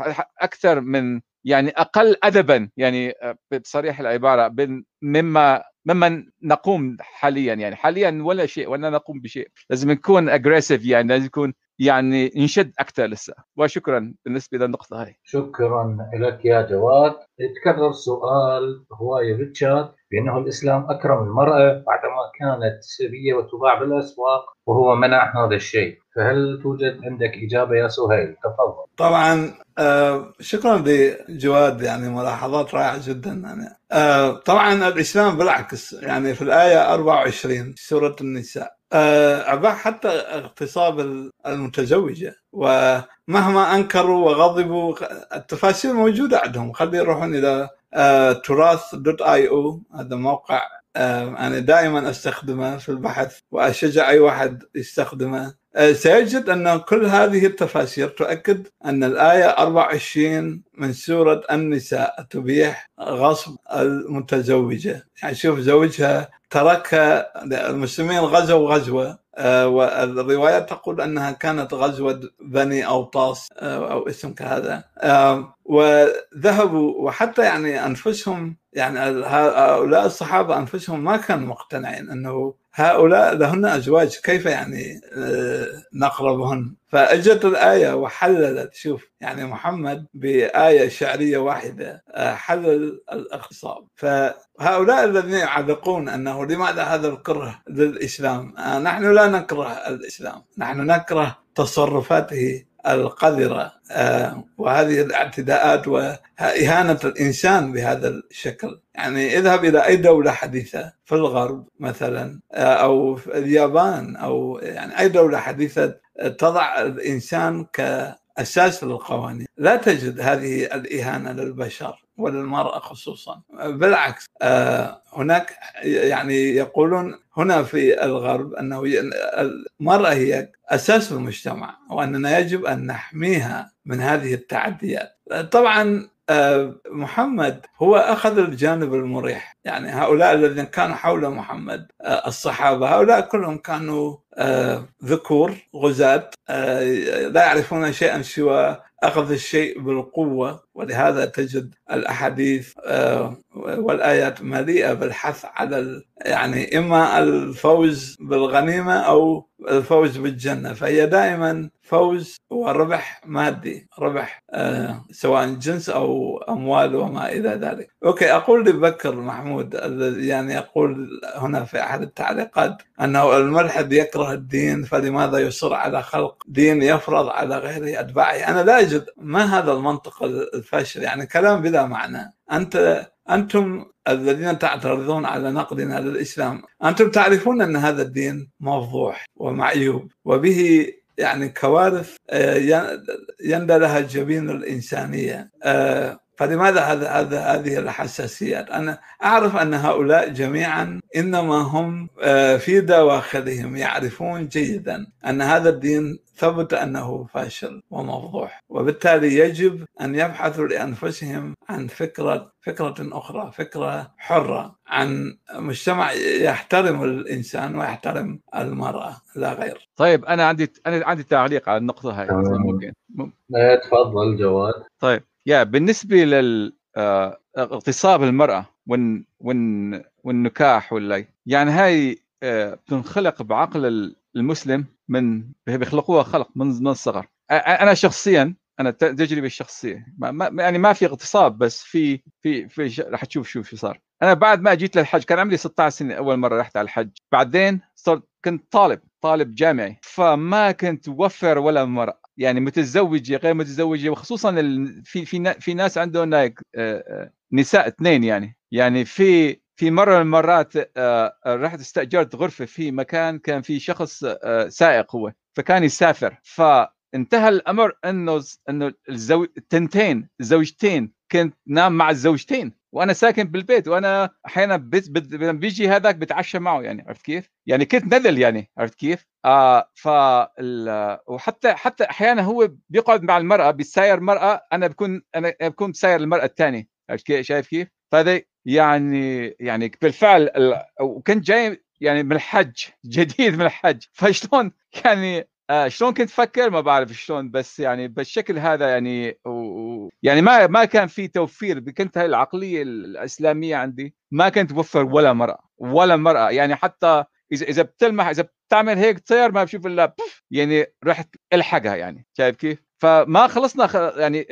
أكثر من يعني أقل ادبا. يعني آه، بصريح العبارة مما مما نقوم حاليا. يعني حاليا ولا شيء ولا نقوم بشيء. لازم نكون اجريسيف يعني لازم نكون يعني نشد أكثر لسه. وشكرا بالنسبة للنقطة هاي. شكرا لك يا جواد. تكرر سؤال هواي ريتشارد بأنه الإسلام أكرم المرأة بعدما كانت سرية وتباع بالأسواق وهو منع هذا الشيء. فهل توجد عندك إجابة يا سهيل؟ تفضل. طبعا آه شكرا لجواد يعني ملاحظات رائعة جدا يعني. آه طبعا الإسلام بالعكس يعني في الآية 24 سورة النساء. آه حتى اغتصاب المتزوجة ومهما أنكروا وغضبوا التفاصيل موجودة عندهم. خلي يروحون إلى آه تراث دوت آي أو. هذا موقع آه أنا دائما أستخدمه في البحث وأشجع أي واحد يستخدمه. سيجد أن كل هذه التفاسير تؤكد أن الآية 24 من سورة النساء تبيح غصب المتزوجة. يعني شوف زوجها تركها المسلمين غزوا غزوة آه، والروايات تقول أنها كانت غزوة بني أوطاس آه، أو اسم كهذا. وذهبوا وحتى يعني أنفسهم يعني هؤلاء الصحابة أنفسهم ما كانوا مقتنعين أنه هؤلاء لهن أزواج كيف يعني آه، نقربهن؟ فأجت الآية وحللت شوف يعني محمد بآية شعرية واحدة آه، حلل الاغتصاب. فهؤلاء الذين يعلقون أنه لماذا هذا الكره للإسلام؟ آه، نحن لا نكره الإسلام نحن نكره تصرفاته القذرة آه، وهذه الاعتداءات وإهانة الإنسان بهذا الشكل. يعني اذهب إلى أي دولة حديثة في الغرب مثلا آه، أو في اليابان أو يعني أي دولة حديثة تضع الإنسان كأساس للقوانين. لا تجد هذه الإهانة للبشر. وللمرأة خصوصا. بالعكس آه، هناك يعني يقولون هنا في الغرب أنه المرأة هي أساس المجتمع وأننا يجب أن نحميها من هذه التعديات. طبعا آه، محمد هو أخذ الجانب المريح. يعني هؤلاء الذين كانوا حول محمد آه، الصحابة هؤلاء كلهم كانوا ذكور غزاة لا يعرفون شيئا سوى أخذ الشيء بالقوة ولهذا تجد الأحاديث آه، والآيات مليئة بالحث على يعني إما الفوز بالغنيمة أو الفوز بالجنة. فهي دائما فوز وربح مادي ربح آه، سواء جنس أو أموال وما إلى ذلك. أوكي أقول لبكر محمود يعني يقول هنا في أحد التعليقات أنه الملحد يكره الدين فلماذا يصر على خلق دين يفرض على غيره أتباعه؟ أنا لا أجد ما هذا المنطق الفاشل؟ يعني كلام بلا معنى. أنت أنتم الذين تعترضون على نقدنا للإسلام أنتم تعرفون أن هذا الدين مفضوح ومعيوب وبه يعني كوارث آه، يندى لها جبين الإنسانية. آه، فلماذا هذا هذا هذه الحساسيات؟ أنا أعرف أن هؤلاء جميعا إنما هم آه، في دواخلهم يعرفون جيدا أن هذا الدين ثبت أنه فاشل ومفضوح وبالتالي يجب أن يبحثوا لأنفسهم عن فكره فكرة أخرى فكرة حرة عن مجتمع يحترم الإنسان ويحترم المرأة لا غير. طيب أنا عندي أنا عندي تعليق على النقطة هاي ممكن. تفضل جواد. طيب. يا بالنسبة لل آه، اغتصاب المرأة وال وال والنكاح ولا يعني هاي آه، بتنخلق بعقل المسلم من بيخلقوها خلق من من الصغر أنا شخصيا أنا تجربة الشخصيه ما يعني ما في اغتصاب بس في في في راح تشوف شو في صار. أنا بعد ما جيت للحج كان عمري 16 سنة أول مرة رحت على الحج. بعدين صرت كنت طالب طالب جامعي. فما كنت وفر ولا مرأة. يعني متزوجة غير متزوجة وخصوصا في في في ناس عندهم آه، آه، نساء اثنين يعني. يعني في في مرة من المرات آه، رحت استأجرت غرفة في مكان كان في شخص سائق هو فكان يسافر. فانتهى الأمر إنه إنه الزوج التنتين الزوجتين كنت نام مع الزوجتين. وأنا ساكن بالبيت وأنا أحيانا بيجي هذاك بتعشى معه يعني عرفت كيف؟ يعني كنت نذل يعني عرفت كيف؟ آه ف وحتى حتى أحيانا هو بيقعد مع المرأة بيساير مرأة أنا بكون أنا بكون بساير المرأة الثانية عرفت كيف؟ شايف كيف؟ فهذا يعني يعني بالفعل وكنت جاي يعني من الحج جديد من الحج فشلون يعني آه شلون كنت أفكر ما بعرف شلون بس يعني بالشكل هذا يعني و... يعني ما ما كان في توفير. كنت هاي العقلية الإسلامية عندي ما كنت توفر ولا مرأة ولا مرأة. يعني حتى إذا إذا بتلمح إذا بتعمل هيك طير ما بشوف إلا يعني رحت إلحقها يعني شايف كيف؟ فما خلصنا يعني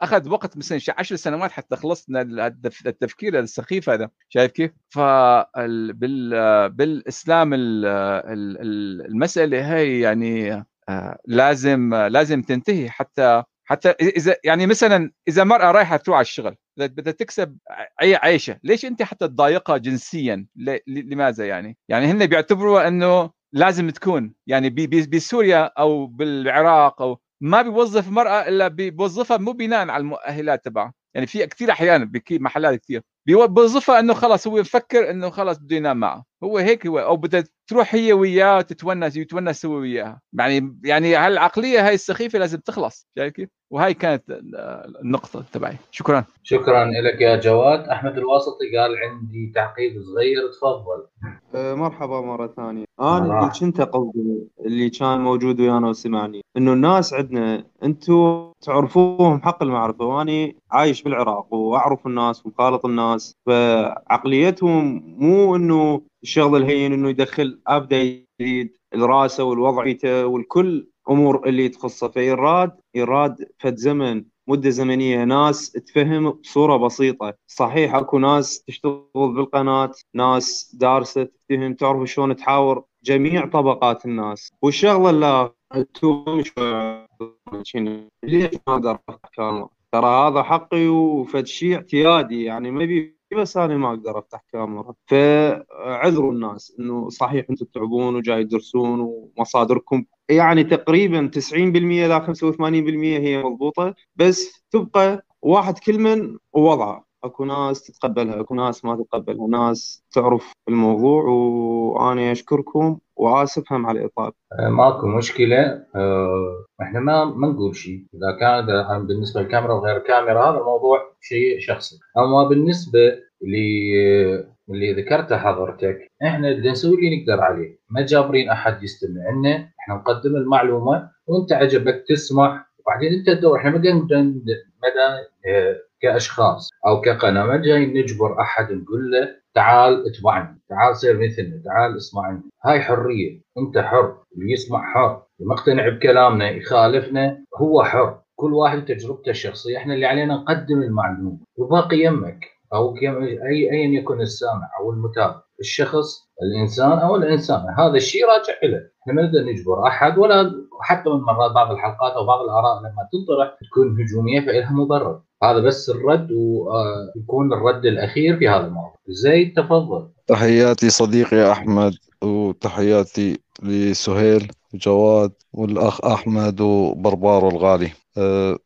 أخذ وقت مثلا 10 سنوات حتى خلصنا التفكير السخيف هذا شايف كيف؟ ف بالإسلام المسألة هي يعني لازم لازم تنتهي حتى حتى إذا يعني مثلا إذا مرأة رايحة تروح على الشغل بدها تكسب أي عيشة ليش أنت حتى تضايقها جنسيا لماذا يعني يعني هن بيعتبروا إنه لازم تكون. يعني بسوريا أو بالعراق أو ما بيوظف مرأة إلا بيوظفها مو بناء على المؤهلات تبعها يعني في كثير أحيانا بكي محلات كثير بيوظفها إنه خلص هو مفكر إنه خلص بده ينام معها هو هيك هو أو بدها تروح هي وياه وتتونس ويتونس هو وياها. يعني يعني هالعقلية هاي السخيفة لازم تخلص شايف كيف؟ وهاي كانت النقطة تبعي. شكرا. شكرا لك يا جواد. أحمد الواسطي قال عندي تعقيب صغير تفضل. أه مرحبا مرة ثانية. أنا اللي كنت قصدي اللي كان موجود ويانا وسمعني إنه الناس عندنا أنتم تعرفوهم حق المعرفة وأني عايش بالعراق وأعرف الناس ومخالط الناس فعقليتهم مو إنه الشغل الهين إنه يدخل ابدا جديد راسه والوضعيته والكل أمور اللي تخصه. فيراد يراد فد زمن مدة زمنية. ناس تفهم بصورة بسيطة. صحيح أكو ناس تشتغل بالقناة ناس دارسة تفهم تعرف شلون تحاور جميع طبقات الناس. والشغله أنتم ليش ما ترى هذا حقي وفد شيء اعتيادي. يعني ما بي بس أنا ما أقدر أفتح كاميرا فعذروا الناس إنه صحيح أنتم تتعبون وجاي تدرسون ومصادركم. يعني تقريبا 90% لا 85% هي مضبوطة بس تبقى واحد كل من ووضعه أكو ناس تتقبلها أكو ناس ما تتقبلها ناس تعرف الموضوع. وأنا أشكركم واسف هم على الاطاله آه، ماكو مشكلة. أه إحنا ما ما نقول شيء. إذا كان بالنسبة للكاميرا وغير الكاميرا هذا الموضوع شيء شخصي. أما بالنسبة اللي اللي ذكرته حضرتك إحنا اللي نسوي اللي نقدر عليه. ما جابرين أحد يستمع لنا إحنا نقدم المعلومة وأنت عجبك تسمع وبعدين أنت تدور. إحنا ما مدى كأشخاص أو كقناة ما جاي نجبر أحد نقول له تعال اتبعني تعال صير مثلنا تعال اسمعني. هاي حرية. أنت حر اللي يسمع حر المقتنع بكلامنا يخالفنا هو حر. كل واحد تجربته الشخصية. إحنا اللي علينا نقدم المعلومة. والباقي يمك أو اي ايا يكن السامع أو المتابع. الشخص الإنسان أو الإنسان. هذا الشيء راجع له إحنا ما نقدر نجبر أحد ولا حتى من مرات بعض الحلقات أو بعض الآراء لما تنطرح تكون هجومية فإلها مبرر. هذا بس الرد ويكون الرد الأخير في هذا الموضوع. زيد تفضل. تحياتي صديقي أحمد وتحياتي لسهيل وجواد والأخ أحمد وبربار الغالي.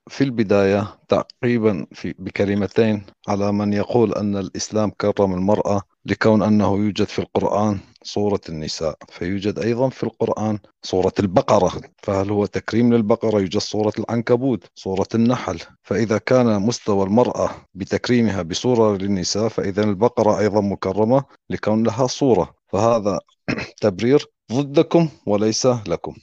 في البداية تعقيبا في بكلمتين على من يقول أن الإسلام كرم المرأة لكون أنه يوجد في القرآن صورة النساء فيوجد أيضا في القرآن صورة البقرة. فهل هو تكريم للبقرة؟ يوجد صورة العنكبوت صورة النحل. فإذا كان مستوى المرأة بتكريمها بصورة للنساء فإذا البقرة أيضا مكرمة لكون لها صورة. فهذا تبرير ضدكم وليس لكم.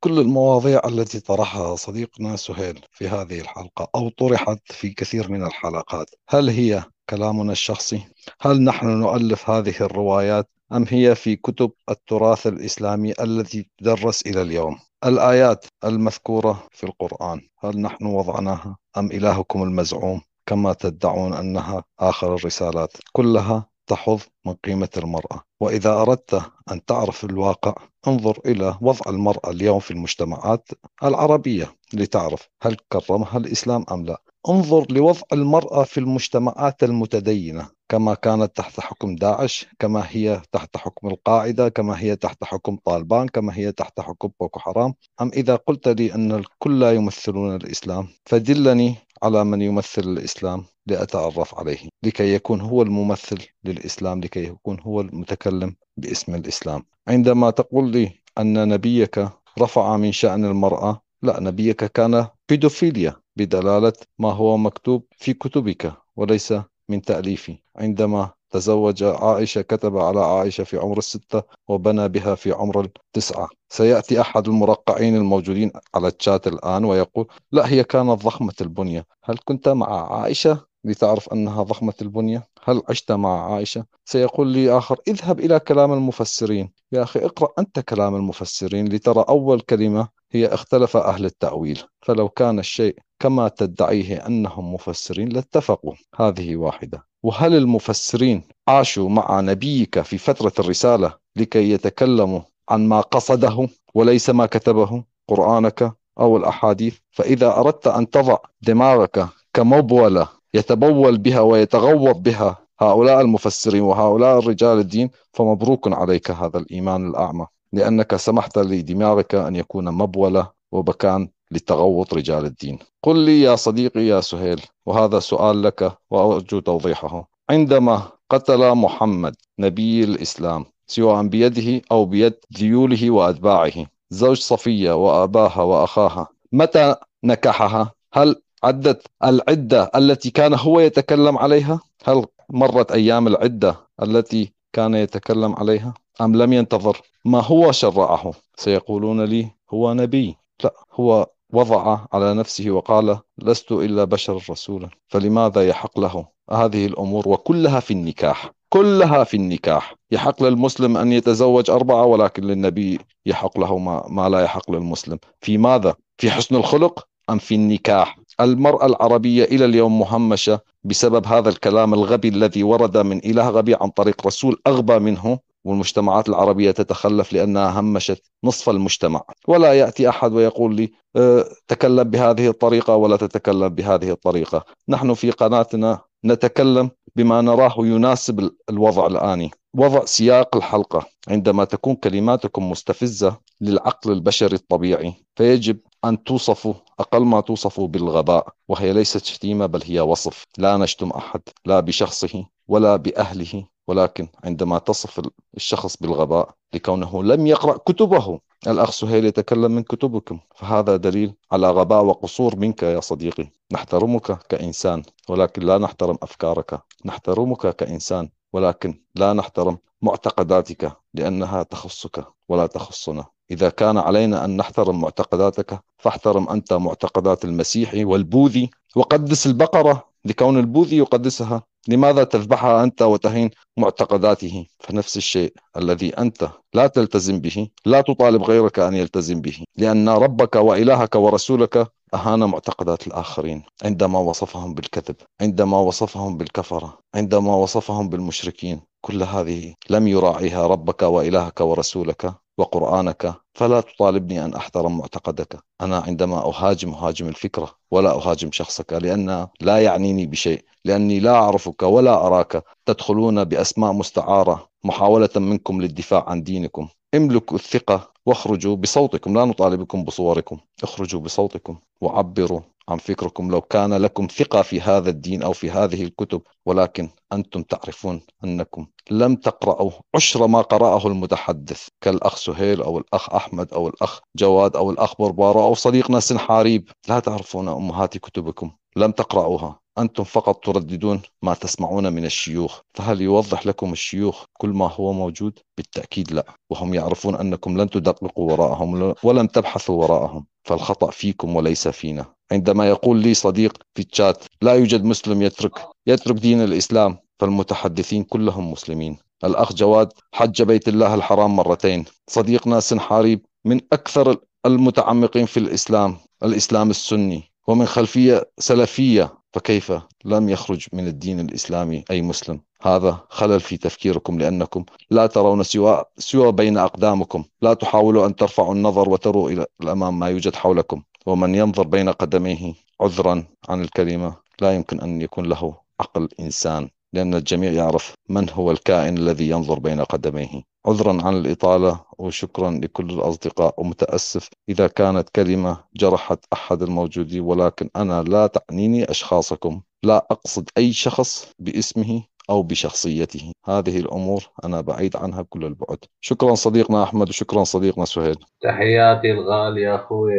كل المواضيع التي طرحها صديقنا سهيل في هذه الحلقة أو طرحت في كثير من الحلقات هل هي كلامنا الشخصي؟ هل نحن نؤلف هذه الروايات؟ أم هي في كتب التراث الإسلامي التي تدرس إلى اليوم؟ الآيات المذكورة في القرآن هل نحن وضعناها؟ أم إلهكم المزعوم كما تدعون أنها آخر الرسالات؟ كلها تحظ من قيمة المرأة. وإذا أردت أن تعرف الواقع انظر إلى وضع المرأة اليوم في المجتمعات العربية لتعرف هل كرمها الإسلام أم لا. انظر لوضع المرأة في المجتمعات المتدينة كما كانت تحت حكم داعش كما هي تحت حكم القاعدة كما هي تحت حكم طالبان كما هي تحت حكم بوكو حرام. أم إذا قلت لي أن الكل لا يمثلون الإسلام فدلني على من يمثل الإسلام لأتعرف عليه لكي يكون هو الممثل للإسلام لكي يكون هو المتكلم باسم الإسلام. عندما تقول لي أن نبيك رفع من شأن المرأة لا نبيك كان بيدوفيليا بدلالة ما هو مكتوب في كتبك وليس من تأليفي. عندما تزوج عائشة كتب على عائشة في عمر الستة وبنى بها في عمر التسعة. سيأتي أحد المرقعين الموجودين على الشات الآن ويقول لا هي كانت ضخمة البنية. هل كنت مع عائشة؟ لتعرف أنها ضخمة البنية. هل عشت مع عائشة؟ سيقول لي آخر اذهب إلى كلام المفسرين. يا أخي اقرأ أنت كلام المفسرين لترى أول كلمة هي اختلف أهل التأويل. فلو كان الشيء كما تدعيه أنهم مفسرين لاتفقوا. هذه واحدة. وهل المفسرين عاشوا مع نبيك في فترة الرسالة لكي يتكلموا عن ما قصده وليس ما كتبه قرآنك أو الأحاديث؟ فإذا أردت أن تضع دماغك كمبولة يتبول بها ويتغوط بها هؤلاء المفسرين وهؤلاء الرجال الدين فمبروك عليك هذا الإيمان الأعمى لأنك سمحت لدماغك أن يكون مبولة وبكان لتغوط رجال الدين. قل لي يا صديقي يا سهيل وهذا سؤال لك وأرجو توضيحه. عندما قتل محمد نبي الإسلام سواء بيده أو بيد ذيوله وأتباعه زوج صفية وأباها وأخاها متى نكحها؟ هل عدت العدة التي كان هو يتكلم عليها؟ هل مرت أيام العدة التي كان يتكلم عليها؟ أم لم ينتظر ما هو شرعه؟ سيقولون لي هو نبي. لا هو وضع على نفسه وقال لست إلا بشر رسولا فلماذا يحق له هذه الأمور وكلها في النكاح كلها في النكاح. يحق للمسلم أن يتزوج أربعة ولكن للنبي يحق له ما, ما لا يحق للمسلم. في ماذا؟ في حسن الخلق أم في النكاح؟ المرأة العربية إلى اليوم مهمشة بسبب هذا الكلام الغبي الذي ورد من إله غبي عن طريق رسول أغبى منه؟ والمجتمعات العربية تتخلف لأنها همشت نصف المجتمع. ولا يأتي أحد ويقول لي أه، تكلم بهذه الطريقة ولا تتكلم بهذه الطريقة. نحن في قناتنا نتكلم بما نراه يناسب الوضع الآني وضع سياق الحلقة. عندما تكون كلماتكم مستفزة للعقل البشري الطبيعي فيجب أن توصفوا أقل ما توصفوا بالغباء وهي ليست شتيمة بل هي وصف. لا نشتم أحد لا بشخصه ولا بأهله ولكن عندما تصف الشخص بالغباء لكونه لم يقرأ كتبه. الأخ سهيل يتكلم من كتبكم فهذا دليل على غباء وقصور منك يا صديقي. نحترمك كإنسان ولكن لا نحترم أفكارك. نحترمك كإنسان ولكن لا نحترم معتقداتك لأنها تخصك ولا تخصنا. إذا كان علينا أن نحترم معتقداتك فاحترم أنت معتقدات المسيحي والبوذي. وقدس البقرة لكون البوذي يقدسها. لماذا تذبحها أنت وتهين معتقداته؟ فنفس الشيء الذي أنت لا تلتزم به لا تطالب غيرك أن يلتزم به. لأن ربك وإلهك ورسولك أهان معتقدات الآخرين. عندما وصفهم بالكذب عندما وصفهم بالكفرة عندما وصفهم بالمشركين. كل هذه لم يراعيها ربك وإلهك ورسولك وقرآنك فلا تطالبني أن أحترم معتقدك. أنا عندما أهاجم أهاجم الفكرة ولا أهاجم شخصك لأن لا يعنيني بشيء لأني لا أعرفك ولا أراك. تدخلون بأسماء مستعارة محاولة منكم للدفاع عن دينكم. املكوا الثقة واخرجوا بصوتكم لا نطالبكم بصوركم. اخرجوا بصوتكم وعبروا. عن فكركم. لو كان لكم ثقة في هذا الدين أو في هذه الكتب ولكن أنتم تعرفون أنكم لم تقرأوا عشر ما قرأه المتحدث كالأخ سهيل أو الأخ أحمد أو الأخ جواد أو الأخ بربارة أو صديقنا سنحاريب لا تعرفون أمهات كتبكم لم تقرأوها. أنتم فقط ترددون ما تسمعون من الشيوخ فهل يوضح لكم الشيوخ كل ما هو موجود؟ بالتأكيد لا وهم يعرفون أنكم لن تدققوا وراءهم ولم تبحثوا وراءهم فالخطأ فيكم وليس فينا. عندما يقول لي صديق في الشات لا يوجد مسلم يترك يترك دين الإسلام. فالمتحدثين كلهم مسلمين. الأخ جواد حج بيت الله الحرام مرتين. صديقنا سنحاريب من أكثر المتعمقين في الإسلام الإسلام السني ومن خلفية سلفية فكيف لم يخرج من الدين الإسلامي أي مسلم؟ هذا خلل في تفكيركم لأنكم لا ترون سوى, سوى بين أقدامكم. لا تحاولوا أن ترفعوا النظر وتروا إلى الأمام ما يوجد حولكم. ومن ينظر بين قدميه عذرا عن الكلمة لا يمكن أن يكون له عقل إنسان. لأن الجميع يعرف من هو الكائن الذي ينظر بين قدميه. عذرا عن الإطالة وشكرا لكل الأصدقاء ومتأسف. إذا كانت كلمة جرحت أحد الموجودين ولكن أنا لا تعنيني أشخاصكم. لا أقصد أي شخص باسمه أو بشخصيته. هذه الأمور أنا بعيد عنها كل البعد. شكرا صديقنا أحمد وشكرا صديقنا سهيل. تحياتي الغالية أخوي.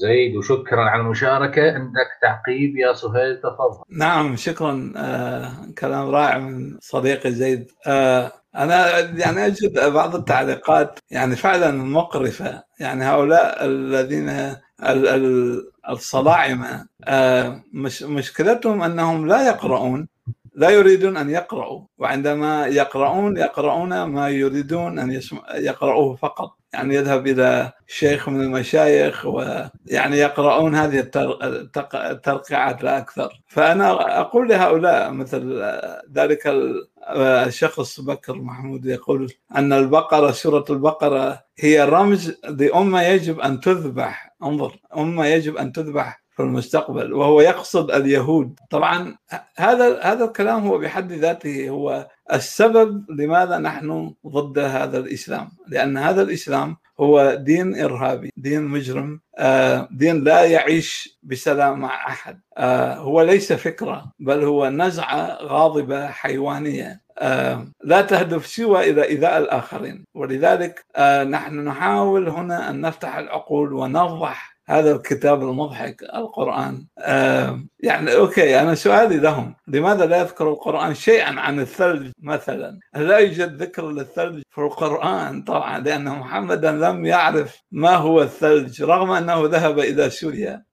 زيد وشكرا على المشاركة. عندك تعقيب يا سهيل؟ تفضل. نعم شكرا. آه كلام رائع من صديقي زيد. آه أنا يعني أجد بعض التعليقات يعني فعلا مقرفة. يعني هؤلاء الذين الصلاعمه آه مش مشكلتهم أنهم لا يقرؤون لا يريدون أن يقرأوا وعندما يقرؤون يقرؤون ما يريدون أن يقرأوه فقط. يعني يذهب إلى شيخ من المشايخ ويعني يقرؤون هذه الترقيعات لا أكثر. فأنا أقول لهؤلاء مثل ذلك الشخص بكر محمود يقول أن البقرة سورة البقرة هي رمز لامه يجب أن تذبح. انظر أمة يجب أن تذبح في المستقبل وهو يقصد اليهود. طبعا هذا هذا الكلام هو بحد ذاته هو السبب لماذا نحن ضد هذا الإسلام. لأن هذا الإسلام هو دين إرهابي دين مجرم آه، دين لا يعيش بسلام مع أحد. آه، هو ليس فكرة بل هو نزعة غاضبة حيوانية. لا تهدف سوى إلى إيذاء الآخرين. ولذلك نحن نحاول هنا أن نفتح العقول ونوضح هذا الكتاب المضحك القرآن. آه يعني أوكي أنا سؤالي لهم لماذا لا يذكر القرآن شيئا عن الثلج مثلا؟ لا يوجد ذكر للثلج في القرآن؟ طبعا لأن محمدا لم يعرف ما هو الثلج رغم أنه ذهب إلى سوريا.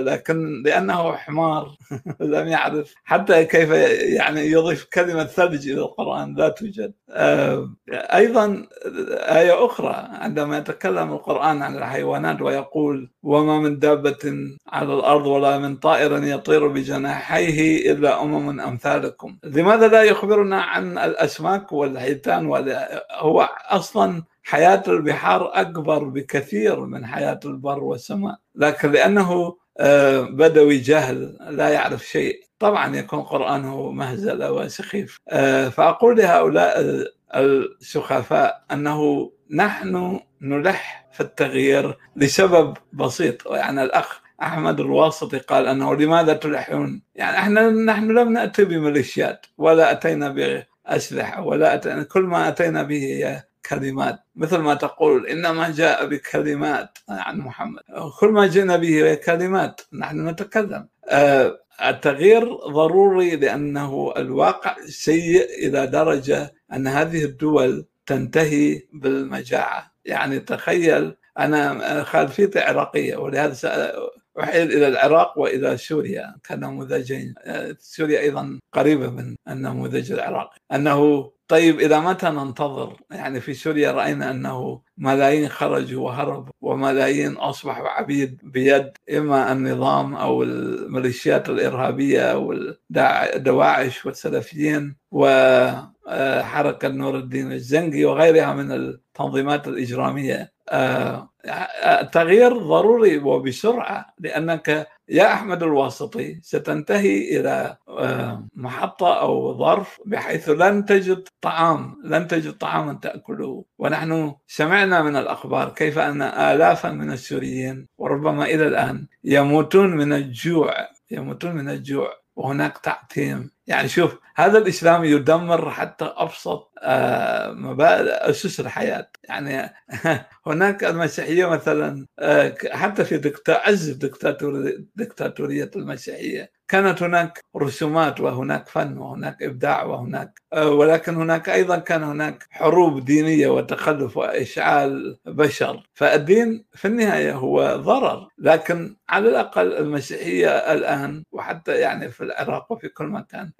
لكن لأنه حمار لم يعرف حتى كيف يعني يضيف كلمة ثلج إلى القرآن لا توجد. آه أيضا آية أخرى عندما يتكلم القرآن عن الحيوانات ويقول وما من دابة على الأرض ولا من طائر يطير بجناحيه إلا أمم أمثالكم. لماذا لا يخبرنا عن الأسماك والحيتان هو أصلا حياة البحار أكبر بكثير من حياة البر والسماء لكن لأنه بدوي جاهل لا يعرف شيء. طبعا يكون قرآنه مهزلة وسخيف. فأقول لهؤلاء السخفاء أنه نحن نلح في التغيير لسبب بسيط. يعني الأخ أحمد الواسطي قال أنه لماذا تلحون؟ يعني إحنا نحن لم نأتي بميليشيات ولا أتينا بأسلحة ولا أتينا كل ما أتينا به هي كلمات. مثل ما تقول إنما جاء بكلمات عن محمد. كل ما جئنا به كلمات نحن نتكلم. التغيير ضروري لأنه الواقع سيء إلى درجة أن هذه الدول تنتهي بالمجاعة. يعني تخيل أنا خلفيتي عراقية ولهذا أحيل إلى العراق وإلى سوريا. كنموذجين سوريا أيضا قريبة من النموذج العراقي. أنه طيب إلى متى ننتظر؟ يعني في سوريا رأينا أنه ملايين خرجوا وهربوا وملايين أصبحوا عبيد بيد إما النظام أو الميليشيات الإرهابية أو الدواعش والسلفيين وحركة نور الدين الزنقي وغيرها من التنظيمات الإجرامية. التغيير ضروري وبسرعة لأنك يا أحمد الواسطي ستنتهي إلى محطة أو ظرف بحيث لن تجد طعام لن تجد طعاما تأكله. ونحن سمعنا من الأخبار كيف أن آلافا من السوريين وربما إلى الآن يموتون من الجوع يموتون من الجوع. وهناك تعتيم يعني شوف هذا الإسلام يدمر حتى أبسط مبادئ أسس الحياة. يعني هناك المسيحية مثلا حتى في عز دكتاتورية المسيحية. كانت هناك رسومات وهناك فن وهناك إبداع وهناك ولكن هناك أيضا كان هناك حروب دينية وتخلف وإشعال بشر. فالدين في النهاية هو ضرر لكن على الأقل المسيحية الآن وحتى يعني في العراق وفي كل مكان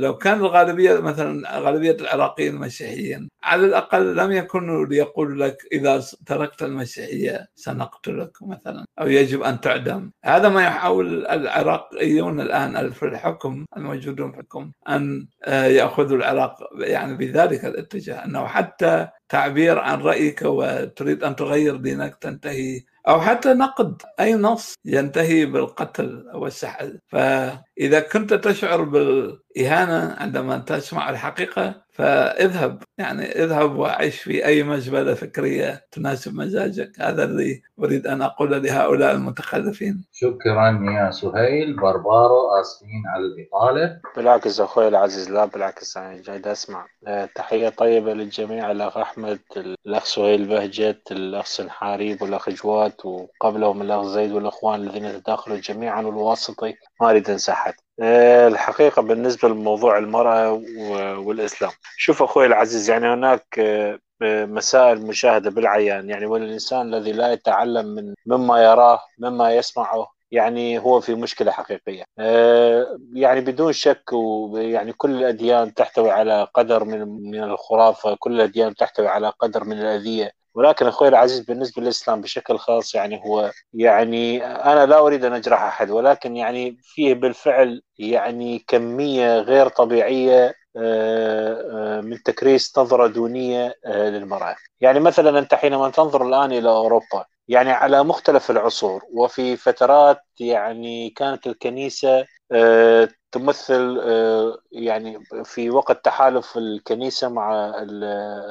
لو كان الغالبية مثلا غالبية العراقيين مسيحيين على الأقل لم يكونوا ليقولوا لك إذا تركت المسيحية سنقتلك مثلا أو يجب أن تعدم. هذا ما يحاول العراقيون الآن في الحكم الموجودون في الحكم أن يأخذوا العراق يعني بذلك الاتجاه أنه حتى تعبير عن رأيك وتريد أن تغير دينك تنتهي أو حتى نقد أي نص ينتهي بالقتل أو السحل فإذا كنت تشعر بالاهانه عندما تسمع الحقيقة فاذهب يعني اذهب وعيش في أي مزبله فكرية تناسب مزاجك. هذا اللي أريد أن أقول لهؤلاء المتخلفين. شكرا يا سهيل. بربارو آسفين على الإطالة. بالعكس أخوي العزيز لا بالعكس أنا جاي أسمع. تحية طيبة للجميع الاخ احمد الأخ سهيل بهجت الأخ سنحاريب والأخ جواد وقبلهم الأخ زيد والأخوان الذين تداخلوا جميعا والواسطي ما أريد انسى احد الحقيقة بالنسبة لموضوع المرأة والإسلام. شوف أخوي العزيز يعني هناك مسائل مشاهدة بالعيان. يعني والانسان الذي لا يتعلم من مما يراه مما يسمعه يعني هو في مشكلة حقيقية. يعني بدون شك ويعني كل الأديان تحتوي على قدر من من الخرافة كل الأديان تحتوي على قدر من الأذية. ولكن أخوي العزيز بالنسبة للإسلام بشكل خاص يعني هو يعني أنا لا أريد أن أجرح أحد ولكن يعني فيه بالفعل يعني كمية غير طبيعية من تكريس نظرة دونية للمرأة. يعني مثلا أنت حينما تنظر الآن إلى أوروبا يعني على مختلف العصور وفي فترات يعني كانت الكنيسة تمثل يعني في وقت تحالف الكنيسة مع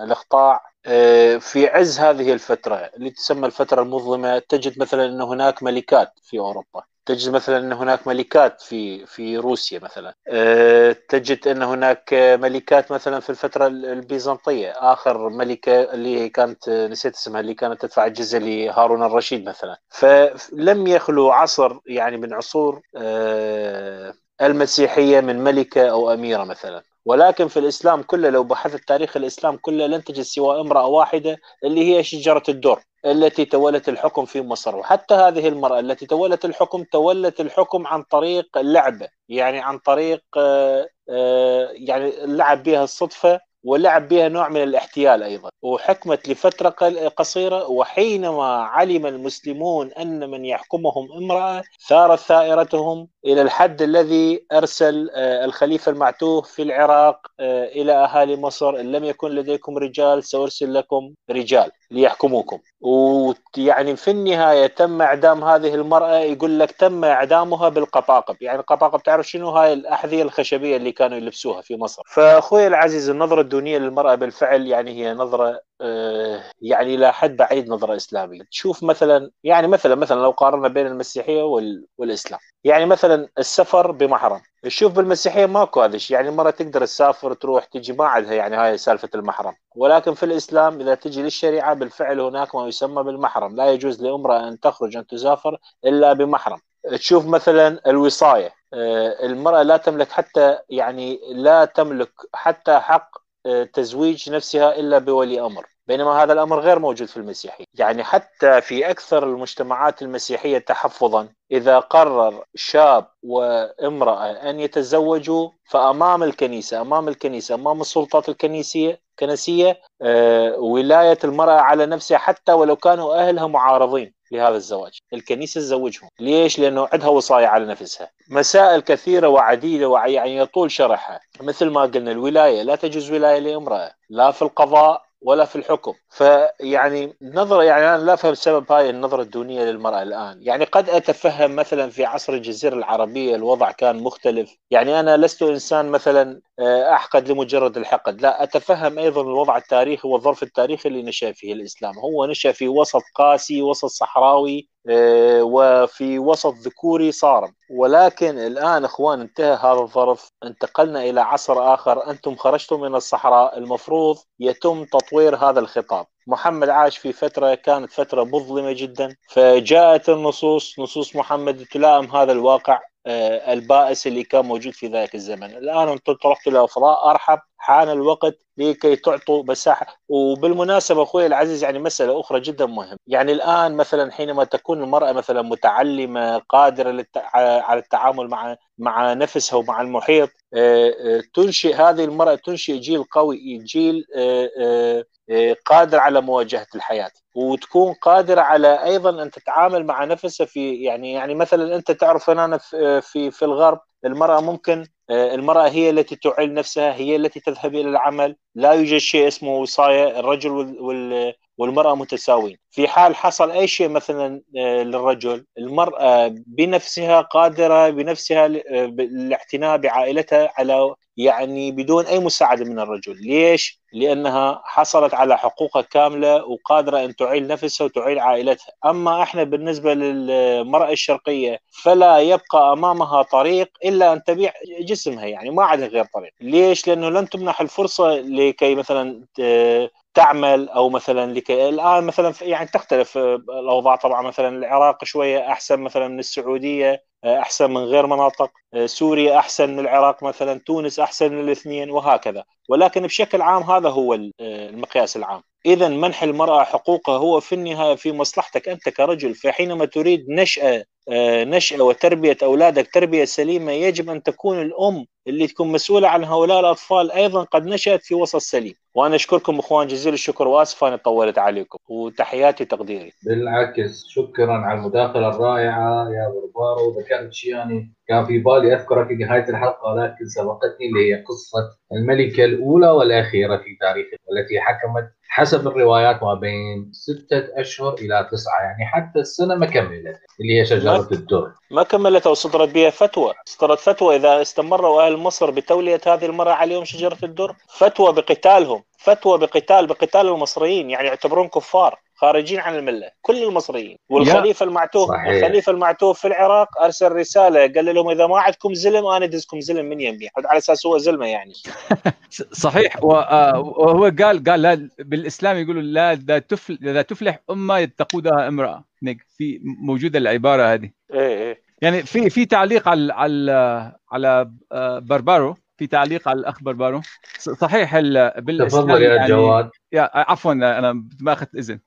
الاخطاع في عز هذه الفترة اللي تسمى الفترة المظلمة تجد مثلا أن هناك ملكات في أوروبا. تجد مثلا أن هناك ملكات في في روسيا مثلا. تجد أن هناك ملكات مثلا في الفترة البيزنطية. آخر ملكة اللي كانت نسيت اسمها اللي كانت تدفع الجزية لهارون الرشيد مثلا. فلم يخلو عصر يعني من عصور المسيحية من ملكة أو أميرة مثلا. ولكن في الإسلام كله لو بحثت تاريخ الإسلام كله لن تجد سوى امرأة واحدة اللي هي شجرة الدر التي تولت الحكم في مصر. وحتى هذه المرأة التي تولت الحكم تولت الحكم عن طريق اللعبه يعني عن طريق آه، آه، يعني اللعب بها الصدفة ولعب بها نوع من الاحتيال أيضا. وحكمت لفترة قصيرة. وحينما علم المسلمون أن من يحكمهم امرأة ثارت ثائرتهم إلى الحد الذي أرسل آه، الخليفة المعتوه في العراق آه، إلى أهالي مصر إن لم يكن لديكم رجال سأرسل لكم رجال ليحكموكم. ويعني في النهاية تم إعدام هذه المرأة يقول لك تم إعدامها بالقطاقب. يعني القطاقب تعرف شنو؟ هاي الأحذية الخشبية اللي كانوا يلبسوها في مصر. فأخوي العزيز النظرة الدونية للمرأة بالفعل يعني هي نظرة يعني إلى حد بعيد نظره إسلامية. تشوف مثلا يعني مثلا مثلا لو قارنا بين المسيحية والإسلام. يعني مثلا السفر بمحرم. تشوف بالمسيحية ماكو هذا الشيء. يعني المراه تقدر تسافر تروح تجي ما عندها يعني هاي سالفة المحرم. ولكن في الإسلام إذا تجي للشريعة بالفعل هناك ما يسمى بالمحرم. لا يجوز لأمرأة أن تخرج أن تسافر إلا بمحرم. تشوف مثلا الوصاية. آه، المرأة لا تملك حتى يعني لا تملك حتى حق آه، تزويج نفسها إلا بولي أمر بينما هذا الأمر غير موجود في المسيحيه، يعني حتى في أكثر المجتمعات المسيحية تحفظا إذا قرر شاب وامرأة أن يتزوجوا فأمام الكنيسة، أمام الكنيسة، أمام السلطات الكنيسية كنسية آه، ولاية المرأة على نفسها حتى ولو كانوا أهلها معارضين. لهذا الزواج. الكنيسة تزوجهم. ليش؟ لأنه عندها وصاية على نفسها. مسائل كثيرة وعديدة ويعني يطول شرحها. مثل ما قلنا الولاية. لا تجوز ولاية لامرأة. لا في القضاء ولا في الحكم. فيعني نظرة يعني أنا لا أفهم سبب هاي النظرة الدونية للمرأة الآن. يعني قد أتفهم مثلا في عصر الجزيرة العربية الوضع كان مختلف. يعني أنا لست إنسان مثلا آه، أحقد لمجرد الحقد. لا أتفهم أيضا الوضع التاريخي والظرف التاريخي اللي نشأ فيه الإسلام. هو نشأ في وسط قاسي وسط صحراوي آه، وفي وسط ذكوري صارم. ولكن الآن إخوان انتهى هذا الظرف. انتقلنا إلى عصر آخر. أنتم خرجتم من الصحراء. المفروض يتم تطوير هذا الخطاب. محمد عاش في فترة كانت فترة مظلمة جدا. فجاءت النصوص. نصوص محمد تلائم هذا الواقع. البائس اللي كان موجود في ذلك الزمن. الآن أنتم طرقتوا إلى فضاء أرحب. حان الوقت لكي تعطوا مساحة. وبالمناسبة أخوي العزيز يعني مسألة أخرى جدا مهمة. يعني الآن مثلا حينما تكون المرأة مثلا متعلمة قادرة على التعامل مع مع نفسها ومع المحيط آه، آه، تنشئ هذه المرأة تنشئ جيل قوي جيل قادر على مواجهة الحياة. وتكون قادرة على أيضا أن تتعامل مع نفسها في يعني يعني مثلا أنت تعرف أنا في في الغرب المرأة ممكن آه، المرأة هي التي تعل نفسها هي التي تذهب إلى العمل. لا يوجد شيء اسمه وصاية الرجل والمرأة متساويين في حال حصل أي شيء مثلا آه، للرجل المرأة بنفسها قادرة بنفسها الاعتناء بعائلتها على يعني بدون أي مساعدة من الرجل ليش؟ لأنها حصلت على حقوقها كاملة وقادرة أن تعيل نفسها وتعيل عائلتها أما إحنا بالنسبة للمرأة الشرقية فلا يبقى أمامها طريق إلا أن تبيع جسمها يعني ما عندها غير طريق ليش؟ لأنه لن تمنح الفرصة لكي مثلا تعمل أو مثلا لكي الآن مثلا يعني تختلف الأوضاع طبعا مثلا العراق شوية أحسن مثلا من السعودية أحسن من غير مناطق سوريا أحسن من العراق مثلا تونس أحسن من الاثنين وهكذا. ولكن بشكل عام هذا هو المقياس العام. اذا منح المرأة حقوقها هو في النهاية في مصلحتك أنت كرجل فحينما تريد نشاه نشأة وتربية أولادك تربية سليمة يجب أن تكون الأم اللي تكون مسؤولة عن هؤلاء الأطفال أيضا قد نشأت في وسط سليم. وأنا أشكركم أخوان جزيل الشكر وآسف أنا طولت عليكم وتحياتي تقديري. بالعكس شكرا على المداخلة الرائعة يا بربارو ذكرت شيء يعني كان في بالي أذكره في نهاية الحلقة ولكن سبقتني اللي هي قصة الملكة الأولى والأخيرة في تاريخها والتي حكمت حسب الروايات ما بين ستة أشهر إلى تسعة يعني حتى السنة ما كملت اللي هي شجرة الدر. ما كملت وصدرت بها فتوى. صدرت فتوى إذا استمروا أهل مصر بتولية هذه المرأة عليهم شجرة الدر فتوى بقتالهم فتوى بقتال بقتال المصريين يعني يعتبرون كفار. خارجين عن الملة كل المصريين. والخليفة المعتوه صحيح. الخليفة المعتوه في العراق أرسل رسالة قال لهم إذا ما عندكم زلم أنا أدزكم زلم من يمي. على أساس هو زلمه يعني. صحيح. آه، وهو قال قال لا بالإسلام يقولوا لا لا تفلح لا تفلح أمة تقودها امرأة. في موجودة العبارة هذه. إيه إيه. يعني في في تعليق على على على آه، بربارو. في تعليق على الاخ بربارو صحيح ال- بالإسلام تفضل يا يعني جواد. يا عفوا أنا ما أخذت إذن.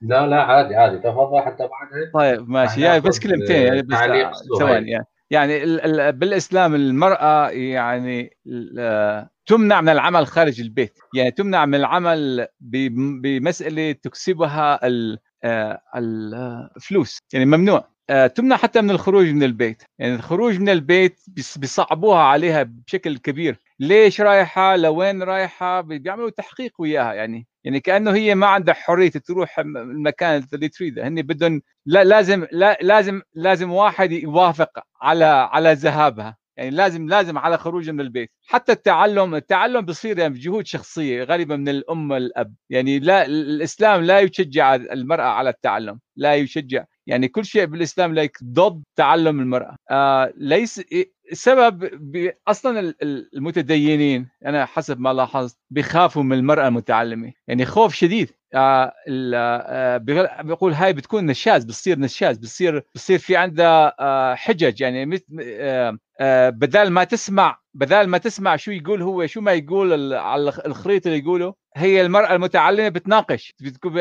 لا لا عادي عادي. تفضل حتى بعدها طيب ماشي. يعني بس كلمتين يعني بس تعليق ثواني يعني. يعني ال- ال- بالإسلام المرأة يعني ال- تمنع من العمل خارج البيت. يعني تمنع من العمل بمسألة تكسبها ال- آه، الفلوس يعني ممنوع. آه، تمنع حتى من الخروج من البيت. يعني الخروج من البيت بيص- بيصعبوها عليها بشكل كبير. ليش رايحة؟ لوين رايحة؟ بيعملوا تحقيق وياها. يعني يعني كأنه هي ما عندها حرية تروح المكان اللي تريده. هن بدهم لا لازم لا لازم لازم واحد يوافق على على ذهابها. يعني لازم لازم على خروج من البيت. حتى التعلم التعلم بصير يعني بجهود شخصية غالبا من الأم والأب. يعني لا الإسلام لا يشجع المرأة على التعلم لا يشجع. يعني كل شيء بالإسلام لايك ضد تعلم المرأة. آه ليس السبب أصلا ال- ال- المتدينين أنا حسب ما لاحظت بيخافوا من المرأة المتعلمة. يعني خوف شديد. آه آه بيقول هاي بتكون نشاز بتصير نشاز بتصير بتصير في عندها آه حجج. يعني آه بدل ما تسمع بدل ما تسمع شو يقول هو شو ما يقول على الخ- الخريطة اللي يقوله هي المرأة المتعلمة بتناقش.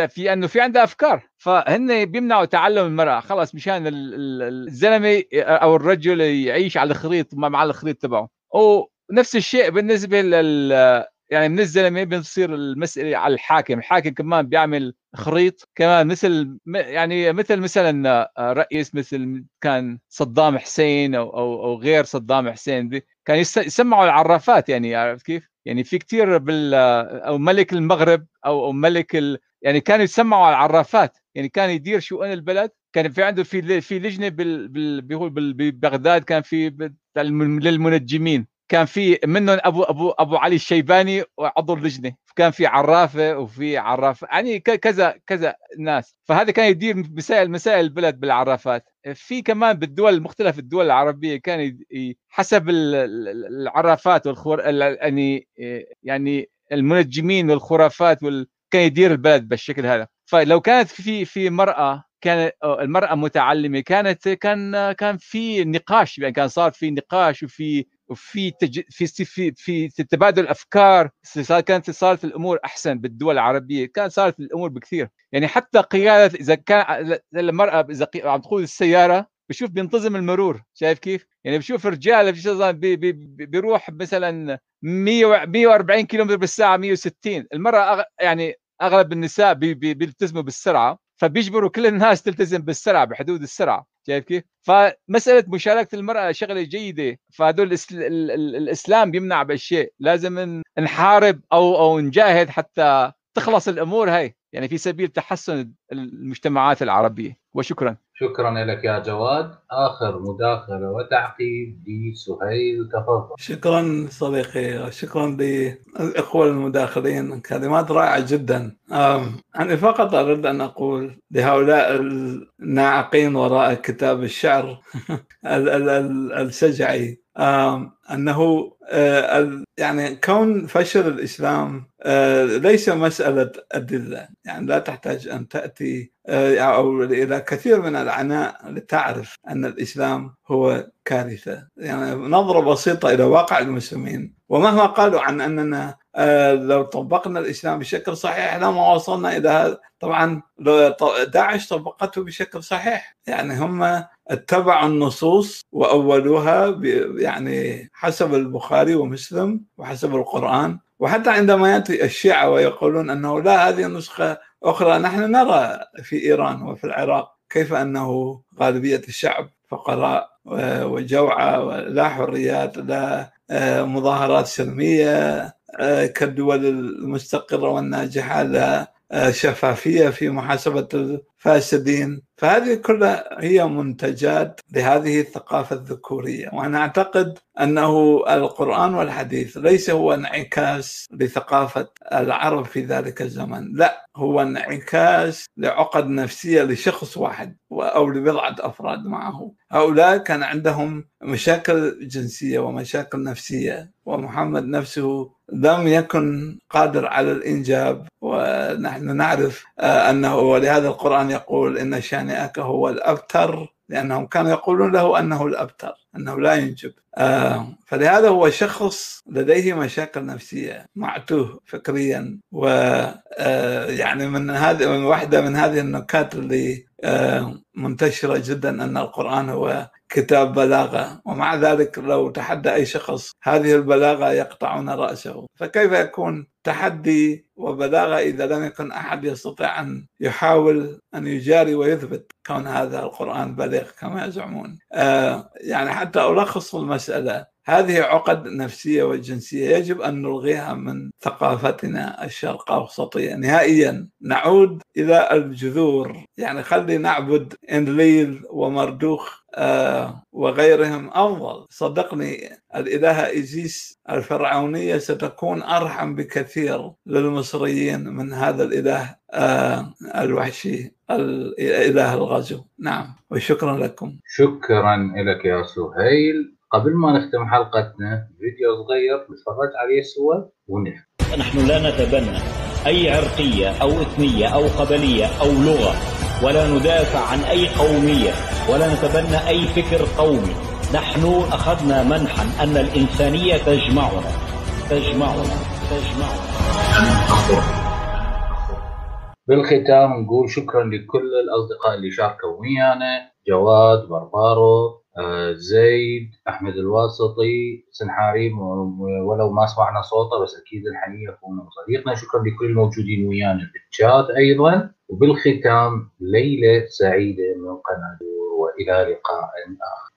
في أنه في عندها أفكار. فهن بيمنعوا تعلم المرأة. خلاص مشان ال- ال- الزلمة أو الرجل يعيش على الخريط مع الخريط تبعه. ونفس الشيء بالنسبة لل يعني من الزلمة بتصير المسألة على الحاكم. الحاكم كمان بيعمل خريط كمان مثل يعني مثل مثلا رئيس مثل كان صدام حسين أو أو, أو غير صدام حسين كان يس- يسمعوا العرافات يعني عرفت كيف؟ يعني في كثير بال أو ملك المغرب أو أو ملك ال يعني كانوا يسمعوا على العرافات. يعني كان يدير شؤون البلد. كان في عنده في في لجنة بال بال ببغداد كان في للمنجمين. كان في منهم أبو أبو أبو علي الشيباني وعضو اللجنة كان في عرافة وفي عراف يعني كذا كذا ناس. فهذا كان يدير مسائل مسائل البلد بالعرافات. في كمان بالدول مختلف الدول العربية كان حسب ال- ال- العرافات والخور ال- يعني يعني المنجمين والخرافات وال كان يدير البلد بالشكل هذا. فلو كانت في في مرأة كانت المرأة متعلمة كانت كان كان في نقاش يعني كان صار في نقاش وفي وفي تج... في في في تبادل أفكار كانت صارت الأمور أحسن بالدول العربية كان صارت الأمور بكثير. يعني حتى قيادة إذا كان المراه إذا عم تقود السيارة بشوف بينتظم المرور شايف كيف؟ يعني بشوف رجال بي بي بي- بيروح مثلا 100 و- 140 كيلومتر بالساعة 160 المرأة أغ... يعني أغلب النساء بي بي بيلتزموا بالسرعة فبيجبروا كل الناس تلتزم بالسرعة بحدود السرعة. شايف كيف؟ فمسألة مشاركة المرأة شغلة جيدة ال- الإسلام بيمنع بهالشيء لازم نحارب أو أو نجاهد حتى تخلص الأمور هاي يعني في سبيل تحسن المجتمعات العربية. وشكرا. شكرا لك يا جواد. آخر مداخلة وتعقيب لسهيل تفضل. شكرا صديقي. شكرا للإخوة المداخلين. كلمات رائعة جدا. أنا فقط أريد أن أقول لهؤلاء الناعقين وراء كتاب الشعر ال- ال- ال- الشجعي. أنه آه، يعني كون فشل الإسلام آه، ليس مسألة أدلة. يعني لا تحتاج أن تأتي آه، أو إلى كثير من العناء لتعرف أن الإسلام هو كارثة. يعني نظرة بسيطة إلى واقع المسلمين. ومهما قالوا عن أننا آه، لو طبقنا الإسلام بشكل صحيح لما وصلنا إلى هذا طبعا داعش طبقته بشكل صحيح. يعني هم اتبعوا النصوص وأولوها ب- يعني حسب البخاري ومسلم وحسب القرآن. وحتى عندما يأتي الشيعة ويقولون أنه لا هذه نسخه أخرى نحن نرى في إيران وفي العراق كيف أنه غالبية الشعب فقراء و- وجوعى ولا حريات لا آه، مظاهرات سلميه آه، كالدول المستقرة والناجحة لا آه، شفافية في محاسبة فاسدين. فهذه كلها هي منتجات لهذه الثقافة الذكورية. وأنا أعتقد أنه القرآن والحديث ليس هو انعكاس لثقافة العرب في ذلك الزمن. لا هو انعكاس لعقد نفسية لشخص واحد أو لبضعة أفراد معه. هؤلاء كان عندهم مشاكل جنسية ومشاكل نفسية ومحمد نفسه لم يكن قادر على الإنجاب. ونحن نعرف أنه ولهذا القرآن يقول إن شانئك هو الأبتر لأنهم كانوا يقولون له أنه الأبتر أنه لا ينجب. آه فلهذا هو شخص لديه مشاكل نفسية معتوه فكريا و آه يعني من هذه من واحدة من هذه النكات اللي آه منتشرة جدا أن القرآن هو كتاب بلاغة. ومع ذلك لو تحدى أي شخص هذه البلاغة يقطعون رأسه. فكيف يكون تحدي وبلاغة إذا لم يكن أحد يستطيع أن يحاول أن يجاري ويثبت كون هذا القرآن بليغ كما يزعمون. آه يعني حتى ألخص المسألة هذه عقد نفسية وجنسية يجب أن نلغيها من ثقافتنا الشرق أوسطية نهائيا نعود إلى الجذور. يعني خلي نعبد إنليل ومردوخ آه وغيرهم أفضل. صدقني الإلهة إيزيس الفرعونية ستكون أرحم بكثير للمصريين من هذا الإله آه الوحشي الإله الغزو نعم وشكرا لكم. شكرا لك يا سهيل. قبل ما نختم حلقتنا فيديو صغير نتفرج عليه سوا ونحن نحن لا نتبنى أي عرقية أو إثنية أو قبلية أو لغة ولا ندافع عن أي قومية ولا نتبنى أي فكر قومي. نحن أخذنا منحا أن الإنسانية تجمعنا. تجمعنا. تجمعنا. بالختام نقول شكرا لكل الأصدقاء اللي شاركوا ويانا جواد بربارو زيد أحمد الواسطي سنحاري ولو ما سمعنا صوته بس أكيد نحييه اخونا وصديقنا شكرا لكل الموجودين ويانا في الشات أيضا. وبالختام ليلة سعيدة من قناة وإلى لقاء آخر.